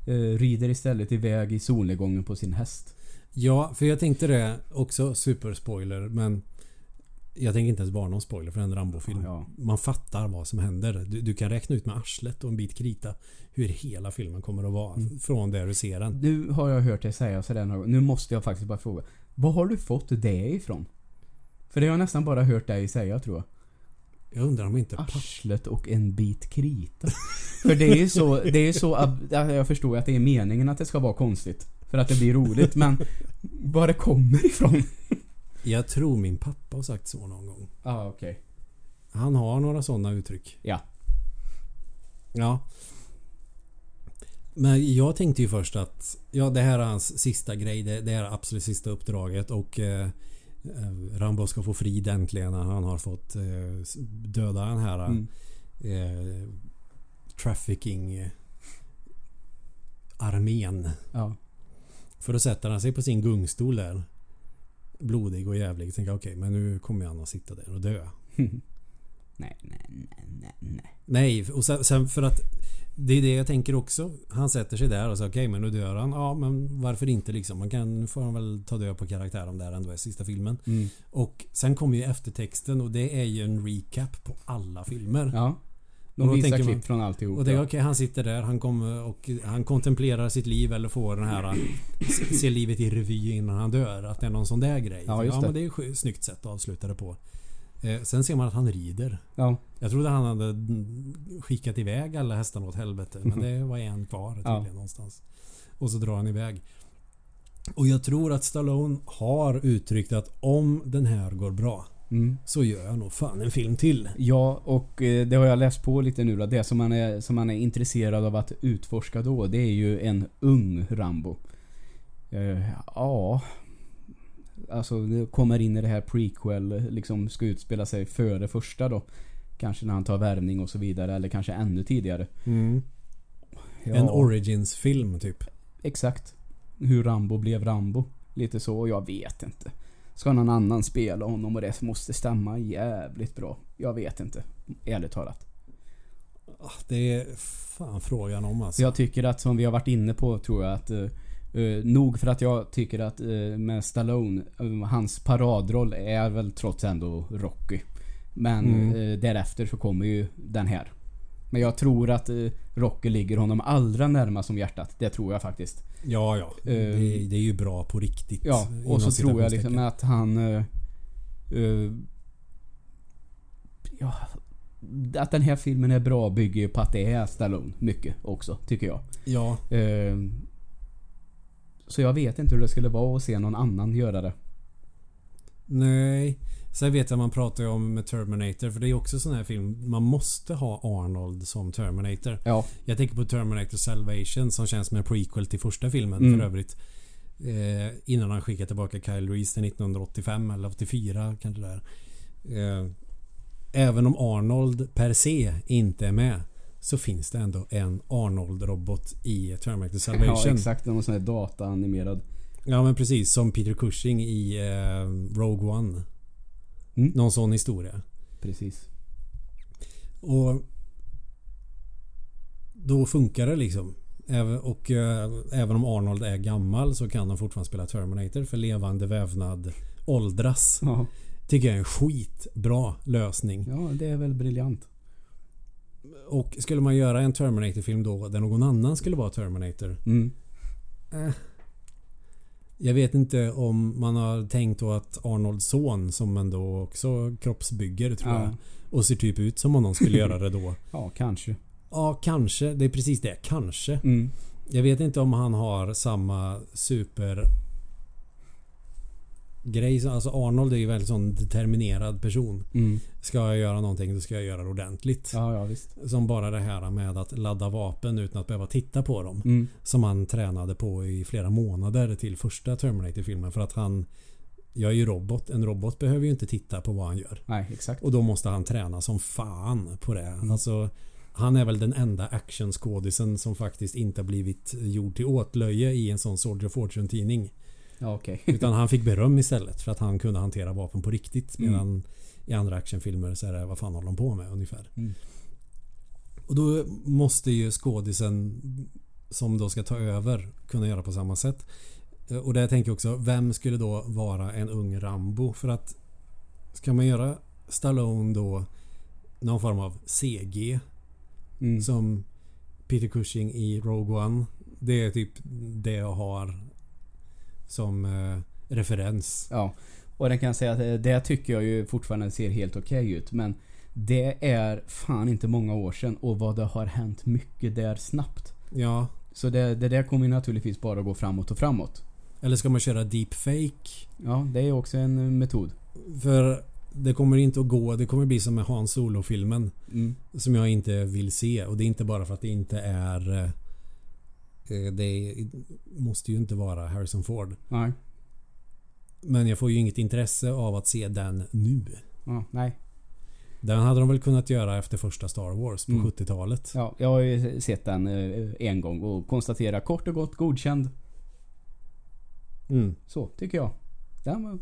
eh, rider istället iväg i solnedgången på sin häst. Ja, för jag tänkte det också superspoiler men jag tänker inte ens vara någon spoiler för en Rambo-film. Ja. Man fattar vad som händer. Du, du kan räkna ut med arslet och en bit krita hur hela filmen kommer att vara Mm. från där du ser den. Nu har jag hört dig säga sådär några. Nu måste jag faktiskt bara fråga. Var har du fått det ifrån? För det har jag nästan bara hört dig säga tror jag. Jag undrar om inte. Arslet och en bit krita. För det är ju så, det är så, jag förstår att det är meningen att det ska vara konstigt. För att det blir roligt men var det kommer ifrån? Jag tror min pappa har sagt så någon gång. Ja, ah, okej. Han har några sådana uttryck. Ja. Ja. Men jag tänkte ju först att ja, det här är hans sista grej. Det, det är absolut sista uppdraget och eh, eh, Rambo ska få frid äntligen när han har fått eh, döda den här Mm. eh, trafficking eh, armén. Ja. För då sätter han sig på sin gungstol där. Blodig och jävlig. Tänker okej, men nu kommer han att sitta där och dö. nej, nej, nej, nej, nej. Nej, och sen, sen för att det är det jag tänker också. Han sätter sig där och säger okej men nu dör han. Ja men varför inte liksom. Man kan, nu får han väl ta död på karaktären här ändå är sista filmen. Mm. Och sen kommer ju eftertexten och det är ju en recap på alla filmer. Ja. Och De då visar tänker klipp från alltihop. Och är ja. okej, han sitter där, han kommer och han kontemplerar sitt liv eller får den här se- Se livet i revy innan han dör. Att det är någon sån där grej. Ja, just ja det. men det är ett snyggt sätt att avsluta det på. Eh, sen ser man att han rider. Ja. Jag trodde han hade skickat iväg alla hästarna åt helvete. Men det var en kvar tydligen Ja. någonstans. Och så drar han iväg. Och jag tror att Stallone har uttryckt att om den här går bra Mm. så gör jag nog fan en film till. Ja, och eh, det har jag läst på lite nu. Det som man, är, som man är intresserad av att utforska då, det är ju en ung Rambo. Eh, ja... Alltså, det kommer in i det här prequel, liksom ska utspela sig före första då. Kanske när han tar värvning och så vidare, eller kanske ännu tidigare. Ja, En Origins-film typ. Exakt. Hur Rambo blev Rambo. Lite så, och jag vet inte. Ska någon annan spela honom och det måste stämma jävligt bra. Jag vet inte. Ärligt talat. Ah, Det är fan frågan om Så alltså. jag tycker att som vi har varit inne på tror jag att eh, nog för att jag tycker att eh, med Stallone, eh, hans paradroll är väl trots ändå Rocky. Men Mm. därefter så kommer ju den här. Men jag tror att Rocky ligger honom allra närmast som hjärtat. Det tror jag faktiskt. Ja, ja. Eh, det, det är ju bra på riktigt. Ja, och så tror jag liksom att han... eh, ja, att den här filmen är bra bygger ju på att det är Stallone mycket också, tycker jag. Ja, Eh, så jag vet inte hur det skulle vara att se någon annan göra det. nej. Sen vet jag man pratar ju om med Terminator för det är också sån här film. Man måste ha Arnold som Terminator. Ja. Jag tänker på Terminator Salvation som känns som en prequel till första filmen Mm. för övrigt. Eh, innan han skickade tillbaka Kyle Reese till 1985 eller 84 kanske där. Eh, även om Arnold per se inte är med så finns det ändå en Arnold-robot i Terminator Ja, Salvation. exakt. Någon sån här dataanimerad. Ja men precis som Peter Cushing i eh, Rogue One. Mm. Någon sån historia. Precis. Och då funkar det liksom. Även, och äh, även om Arnold är gammal så kan han fortfarande spela Terminator för levande vävnad åldras. Ja. Tycker jag är en skitbra lösning. ja, det är väl briljant. Och skulle man göra en Terminator-film då där någon annan skulle vara Terminator. Mm. Eh, jag vet inte om man har tänkt då att Arnolds son som ändå också kroppsbygger tror Ja. jag. Och ser typ ut som om någon skulle göra det då. Ja, kanske. Ja, kanske. Det är precis det. Kanske. Mm. Jag vet inte om han har samma super grej. Alltså Arnold är ju väldigt sån determinerad person. Mm. Ska jag göra någonting då ska jag göra det ordentligt. Ja, ja visst. Som bara det här med att ladda vapen utan att behöva titta på dem. Mm. Som han tränade på i flera månader till första Terminator-filmen. För att han... Jag är ju robot. En robot behöver ju inte titta på vad han gör. Nej, exakt. Och då måste han träna som fan på det. Alltså, han är väl den enda actionskådisen som faktiskt inte blivit gjord till åtlöje i en sån Soldier of Fortune tidning. Ja, okej. Utan han fick beröm istället för att han kunde hantera vapen på riktigt. Mm. Medan i andra actionfilmer så är det vad fan håller de på med ungefär. Mm. Och då måste ju skådisen som då ska ta över kunna göra på samma sätt. Eh, Och där tänker jag också, vem skulle då vara en ung Rambo? För att ska man göra Stallone då någon form av CG Mm. som Peter Cushing i Rogue One. Det är typ det jag har som eh, referens. Ja. Och den kan jag säga att eh, det tycker jag ju fortfarande ser helt okej ut. Men det är fan inte många år sedan och vad det har hänt mycket där snabbt. Ja. Så det, det där kommer ju naturligtvis bara gå framåt och framåt. Eller ska man köra deepfake? Ja, det är också en eh, metod. För det kommer inte att gå. Det kommer bli som med Han Solo-filmen. Mm. Som jag inte vill se. Och det är inte bara för att det inte är... eh, Det måste ju inte vara Harrison Ford. Nej. Men jag får ju inget intresse av att se den nu. Ja, nej. Den hade de väl kunnat göra efter första Star Wars på Mm. 70-talet. Ja, jag har ju sett den eh, en gång och konstaterar kort och gott godkänd. Mm. Så, tycker jag. Den var...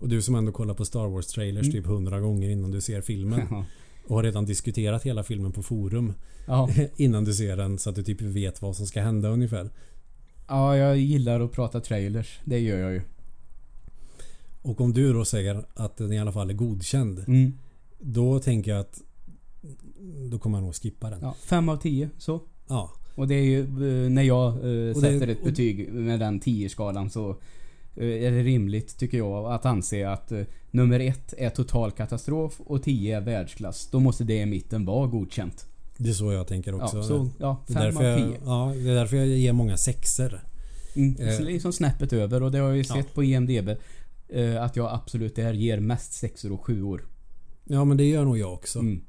Och du som ändå kollar på Star Wars trailers Mm. typ hundra gånger innan du ser filmen. Och har redan diskuterat hela filmen på forum. Ja. Innan du ser den så att du typ vet vad som ska hända ungefär. ja, jag gillar att prata trailers. Det gör jag ju. Och om du då säger att den i alla fall är godkänd. Mm. Då tänker jag att då kommer jag nog skippa den. Ja, fem av tio, så. Ja. Och det är ju eh, när jag eh, Och det- sätter ett betyg med den 10-skalan så är det rimligt, tycker jag, att anse att eh, nummer ett är total katastrof och 10 är världsklass. Då måste det i mitten vara godkänt. Det är så jag tänker också. Ja, så, ja, det, är därför jag, 10. ja, det är därför jag ger många sexer. Mm, Eh. det är som snäppet över och det har jag ju Ja. sett på IMDB. eh, Att jag absolut där ger mest sexor och sjuor. Ja men det gör nog jag också. Mm.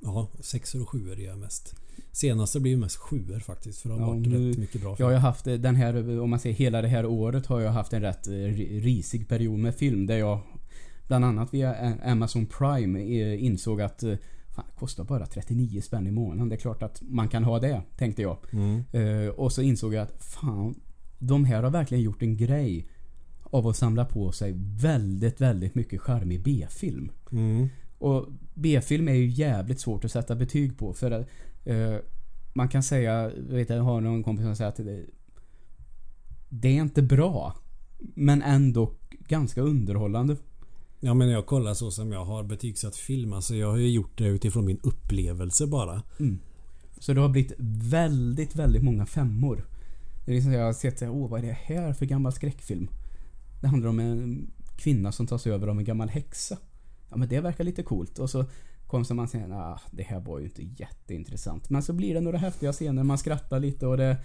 Ja, sexor och sjuor gör jag mest. Senaste blir ju mest sjuor faktiskt. För det har Ja, varit nu- rätt mycket bra Jag har haft den här, om man säger hela det här året har jag haft en rätt eh, ri- risig period med film där jag bland annat via Amazon Prime eh, insåg att eh, fan, det kostar bara 39 spänn i månaden. Det är klart att man kan ha det, tänkte jag. Mm. Eh, och så insåg jag att fan, de här har verkligen gjort en grej av att samla på sig väldigt, väldigt mycket charmig B-film. Mm. Och B-film är ju jävligt svårt att sätta betyg på för eh, man kan säga, jag vet jag har någon kompis som säger att det, det är inte bra. Men ändå ganska underhållande. Ja men jag kollar så som jag har betygsatt film. Alltså jag har ju gjort det utifrån min upplevelse bara. Mm. Så det har blivit väldigt, väldigt många femmor. Det är liksom jag har sett så här, åh vad är det här för gammal skräckfilm? Det handlar om en kvinna som tas över av en gammal häxa. Ja men det verkar lite coolt. Och så kommer man säga, ah, det här var ju inte jätteintressant. Men så blir det några häftiga scener, man skrattar lite och det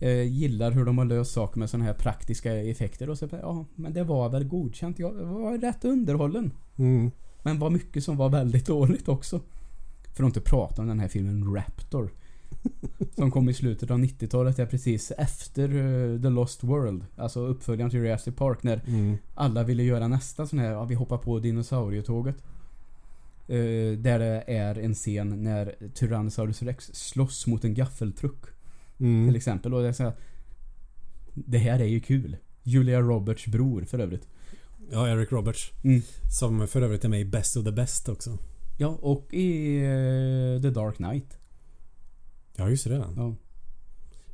eh, gillar hur de har löst saker med sådana här praktiska effekter. Och så, ja men det var väl godkänt. Jag var rätt underhållen. Mm. Men var mycket som var väldigt dåligt också. För att inte prata om den här filmen Raptor. Som kom i slutet av 90-talet. Det är precis efter eh, The Lost World. Alltså uppföljaren till Jurassic Park. När Mm. alla ville göra nästa sån här, ja, vi hoppar på dinosaurietåget. Eh, där det är en scen när Tyrannosaurus Rex slåss mot en gaffeltruck. Mm. Till exempel. Och det, är så här, det här är ju kul. Julia Roberts bror för övrigt. Ja, Eric Roberts. Mm. Som för övrigt är med i Best of the Best också. Ja, och i eh, The Dark Knight. Ja, just det. Ja.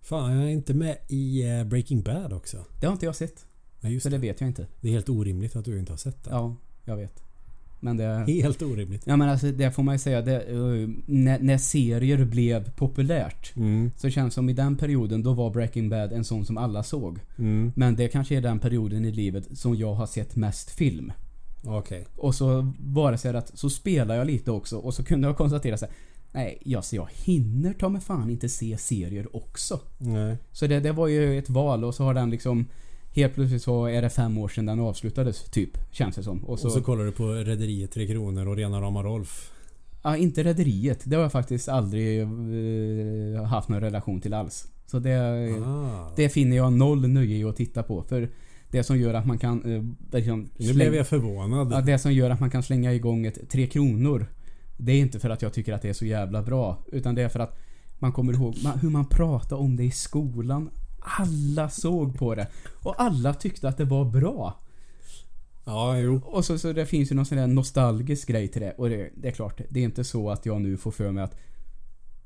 Fan, jag är inte med i eh, Breaking Bad också. Det har inte jag sett. Nej, just Så det. det vet jag inte. Det är helt orimligt att du inte har sett det. Ja, jag vet. Men det... Helt orimligt. Ja men alltså det får man ju säga. Det, eh, när, när serier blev populärt. Mm. Så känns det som i den perioden då var Breaking Bad en sån som alla såg. Mm. Men det kanske är den perioden i livet som jag har sett mest film. Okej. Och så var det så här att så spelar jag lite också och så kunde jag konstatera så här. Nej, jag, så jag hinner ta mig fan inte se serier också. Nej. Så det, det var ju ett val och så har den liksom Helt plötsligt så är det fem år sedan den avslutades, typ. Känns det som. Och så, Och så kollar du på Rederiet Tre Kronor och Rena Rama Rolf. ja, inte Rederiet. Det har jag faktiskt aldrig eh, haft någon relation till alls. Så det, Ah. det finner jag noll nöje i att titta på. För det som gör att man kan... Eh, liksom, Nu släng- blev jag förvånad. Ja, det som gör att man kan slänga igång ett Tre Kronor. Det är inte för att jag tycker att det är så jävla bra. Utan det är för att man kommer ihåg man, hur man pratade om det i skolan. Alla såg på det. Och alla tyckte att det var bra. Ja, jo. Och så, så det finns ju någon sån där nostalgisk grej till det. Och det, det är klart, det är inte så att jag nu får för mig att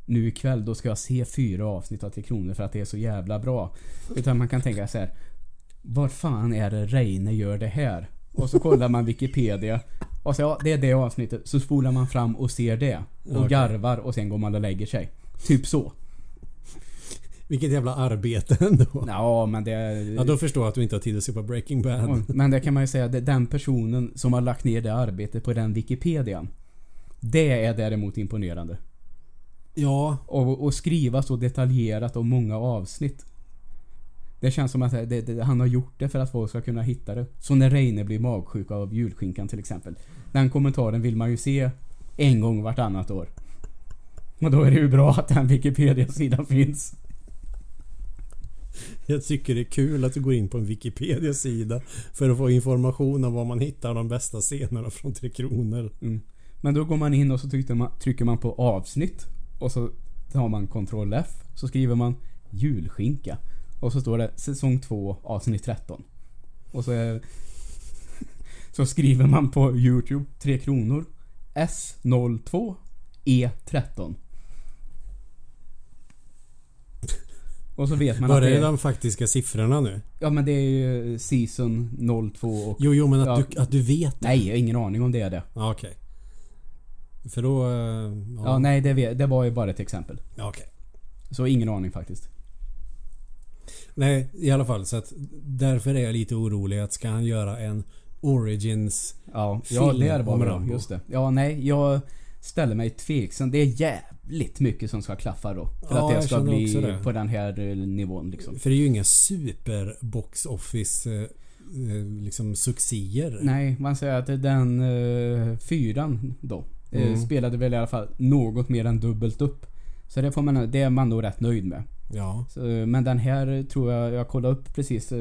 nu ikväll då ska jag se fyra avsnitt av Tre Kronor för att det är så jävla bra. Utan man kan tänka så här. Vad fan är det Reine gör det här? Och så kollar man Wikipedia. Och så ja, det är det avsnittet. Så spolar man fram och ser det. Och Okej. garvar och sen går man och lägger sig. Typ så. Vilket jävla arbete ändå. Ja, men det... Ja, då förstår jag att du inte har tid att se på Breaking Bad. Men det kan man ju säga, det- den personen som har lagt ner det arbetet på den Wikipedian. Det är däremot imponerande. Ja, Och, och skriva så detaljerat om många avsnitt. Det känns som att det, det, han har gjort det för att folk ska kunna hitta det. Så när Reine blir magsjuk av julskinkan till exempel. Den kommentaren vill man ju se en gång vartannat år. Och då är det ju bra att den Wikipedia-sidan finns. jag tycker det är kul att du går in på en Wikipedia-sida för att få information om var man hittar de bästa scenerna från Tre Kronor. Mm. Men då går man in och så trycker man, trycker man på avsnitt. Och så tar man Ctrl F. Så skriver man julskinka. Och så står det säsong 2 avsnitt 13. Och så är, Så skriver man på Youtube Tre kronor S02 E13. Och så vet man Var att det är de faktiska siffrorna nu? Ja men det är ju season 02 och... Jo, jo men att, Ja. du, att du vet det. Nej, jag har ingen aning om det är det. Ja, okej. För då... eh, Ja, Ja, nej det, vet- det var ju bara ett exempel. Ja, okej. Så ingen aning faktiskt. Nej, i alla fall. Så att därför är jag lite orolig att ska han göra en Origins... Ja, ja Film det var om bra. Rambo. Just det. Ja, nej, jag ställer mig tveksam. Det är jävligt mycket som ska klaffa då. För Ja, att det ska bli på den här eh, nivån liksom. För det är ju inga super box office eh, eh, liksom succéer. Nej, man säger att den uh, fyran då Mm. spelade väl i alla fall något mer än dubbelt upp. Så det, får man, det är man nog rätt nöjd med. Ja. Så, men den här tror jag, jag kollade upp precis,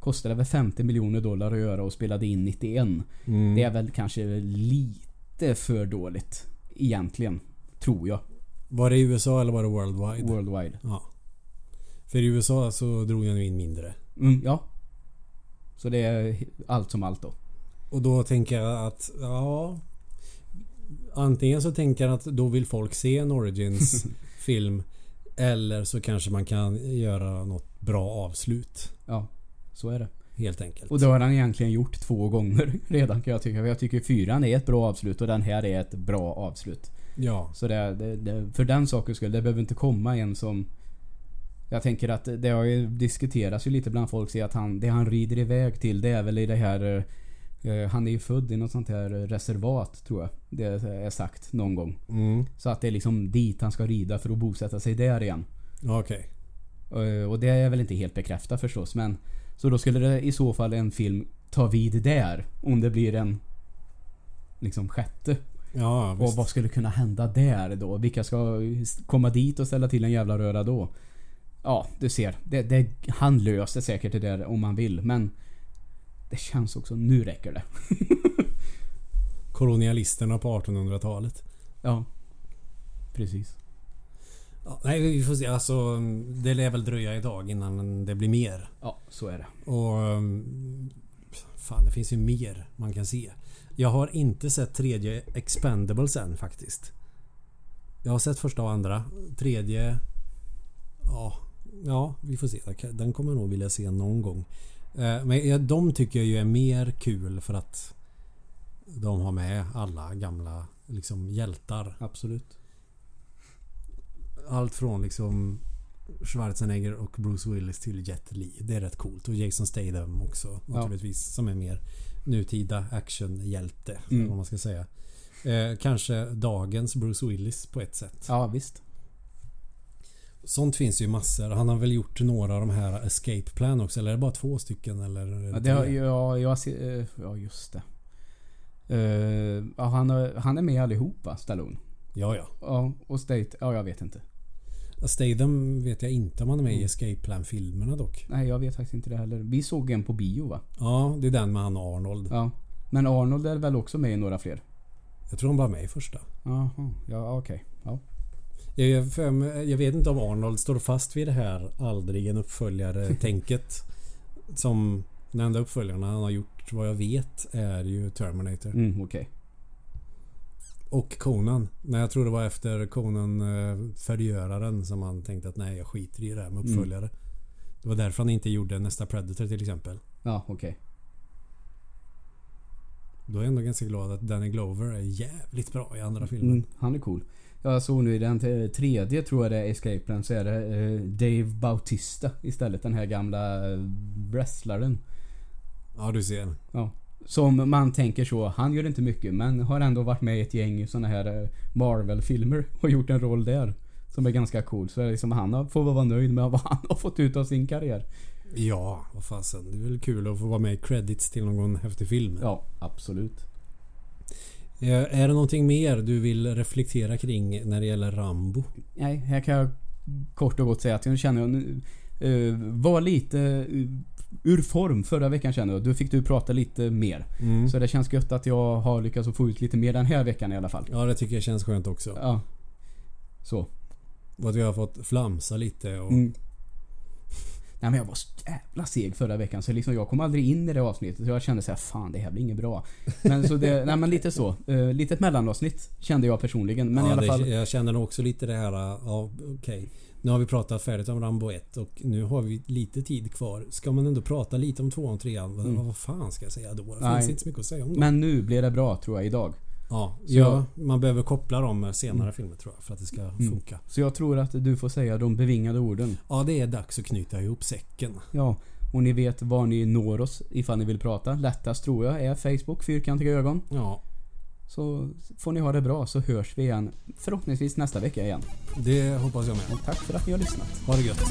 kostade väl 50 miljoner dollar att göra och spelade in 91. Mm. Det är väl kanske lite för dåligt. Egentligen. Tror jag. Var det i USA eller var det worldwide? Worldwide. Ja. För i USA så drog jag nu in mindre. Mm, ja. Så det är allt som allt då. Och då tänker jag att, ja... Antingen så tänker jag att då vill folk se en Origins film. Eller så kanske man kan göra något bra avslut. Ja, så är det. Helt enkelt. Och det har han egentligen gjort två gånger redan kan jag tycka. Jag tycker fyran är ett bra avslut och den här är ett bra avslut. Ja. Så det, det, det, för den sakens skull, det behöver inte komma en som... Jag tänker att det har ju diskuterats ju lite bland folk, se att han, det han rider iväg till det är väl i det här... eh, han är ju född i något sånt här reservat tror jag. Det är sagt någon gång. Mm. Så att det är liksom dit han ska rida för att bosätta sig där igen. Okej. Eh, Och det är väl inte helt bekräftat förstås men Så då skulle det i så fall en film ta vid där Om det blir en Liksom sjätte Ja, Och visst. vad skulle kunna hända där då? Vilka ska komma dit och ställa till en jävla röra då? Ja, du ser. Det, det, han löser säkert det där om han vill men Det känns också, nu räcker det. Kolonialisterna på 1800-talet. Ja. Precis. Ja, nej, vi får se. Alltså, det lär väl dröja idag innan det blir mer. Ja, så är det. Och... um, Fan, det finns ju mer man kan se. Jag har inte sett tredje Expendables än faktiskt. Jag har sett första och andra. Tredje... Ja, ja vi får se. Den kommer jag nog vilja se någon gång. Eh, men de tycker jag ju är mer kul för att de har med alla gamla liksom hjältar. Absolut. Allt från liksom Schwarzenegger och Bruce Willis till Jet Li. Det är rätt coolt. Och Jason Statham också naturligtvis. Ja. Som är mer nutida actionhjälte. Mm. Vad man ska säga. Eh, kanske dagens Bruce Willis på ett sätt. Ja visst. Sånt finns ju massor. Han har väl gjort några av de här Escape Plan också? Eller är det bara två stycken? Eller ja, det har, ja, jag ser, eh, ja, just det. Uh, ja, han, han är med allihopa, Stallone. Ja, ja. Ja, och State, ja jag vet inte. Statham vet jag inte om han är med mm. i Escape Plan-filmerna dock. Nej, jag vet faktiskt inte det heller. Vi såg en på bio va? Ja, det är den med han Arnold. Ja. Men Arnold är väl också med i några fler? Jag tror han var med i första. Jaha, ja okej. Okay. Ja. Jag, jag, vet inte om Arnold står fast vid det här aldrig en uppföljare-tänket. som den enda uppföljaren han har gjort vad jag vet är ju Terminator. Mm, okay. Och Conan. Men jag tror det var efter Conan eh, Förgöraren som han tänkte att nej jag skiter i det här med mm. uppföljare. Mm. Det var därför han inte gjorde nästa Predator till exempel. Ja, okej. Okay. Då är jag ändå ganska glad att Danny Glover är jävligt bra i andra filmer. Mm, han är cool. Jag såg nu i den tredje tror jag det är Escape Plan så är det eh, Dave Bautista istället. Den här gamla eh, wrestlaren. Ja du ser. Ja. Som man tänker så, han gör inte mycket men har ändå varit med i ett gäng såna här eh, Marvel-filmer och gjort en roll där. Som är ganska cool. Så liksom han får väl vara nöjd med vad han har fått ut av sin karriär. Ja, vad fasen. Det är väl kul att få vara med i credits till någon häftig film. Ja, absolut. Eh, är det någonting mer du vill reflektera kring när det gäller Rambo? Nej, här kan jag kort och gott säga att jag känner uh, var lite ur form förra veckan känner jag. Då fick du prata lite mer. Mm. Så det känns gött att jag har lyckats få ut lite mer den här veckan i alla fall. Ja, det tycker jag känns skönt också. Ja. Så. Och att vi har fått flamsa lite och... Mm. Nej men jag var så jävla seg förra veckan så liksom jag kom aldrig in i det avsnittet. Så jag kände såhär, fan det här blir inget bra. Men så det, nej men lite så. Uh, litet mellanavsnitt kände jag personligen. Men ja, i alla fall. Det, jag känner nog också lite det här, ja okej. Okay. Nu har vi pratat färdigt om Rambo 1 och nu har vi lite tid kvar. Ska man ändå prata lite om 2 och 3 mm. vad fan ska jag säga då? Det Nej. finns inte så mycket att säga om dem. Men nu blir det bra tror jag idag. Ja, så, ja man behöver koppla dem med senare mm. filmer tror jag för att det ska mm. funka. Så jag tror att du får säga de bevingade orden. Ja, det är dags att knyta ihop säcken. Ja, och ni vet var ni når oss ifall ni vill prata. Lättast tror jag är Facebook, Fyrkantiga ögon. Ja. Så får ni ha det bra så hörs vi igen förhoppningsvis nästa vecka igen. Det hoppas jag med. Och tack för att ni har lyssnat. Ha det gött.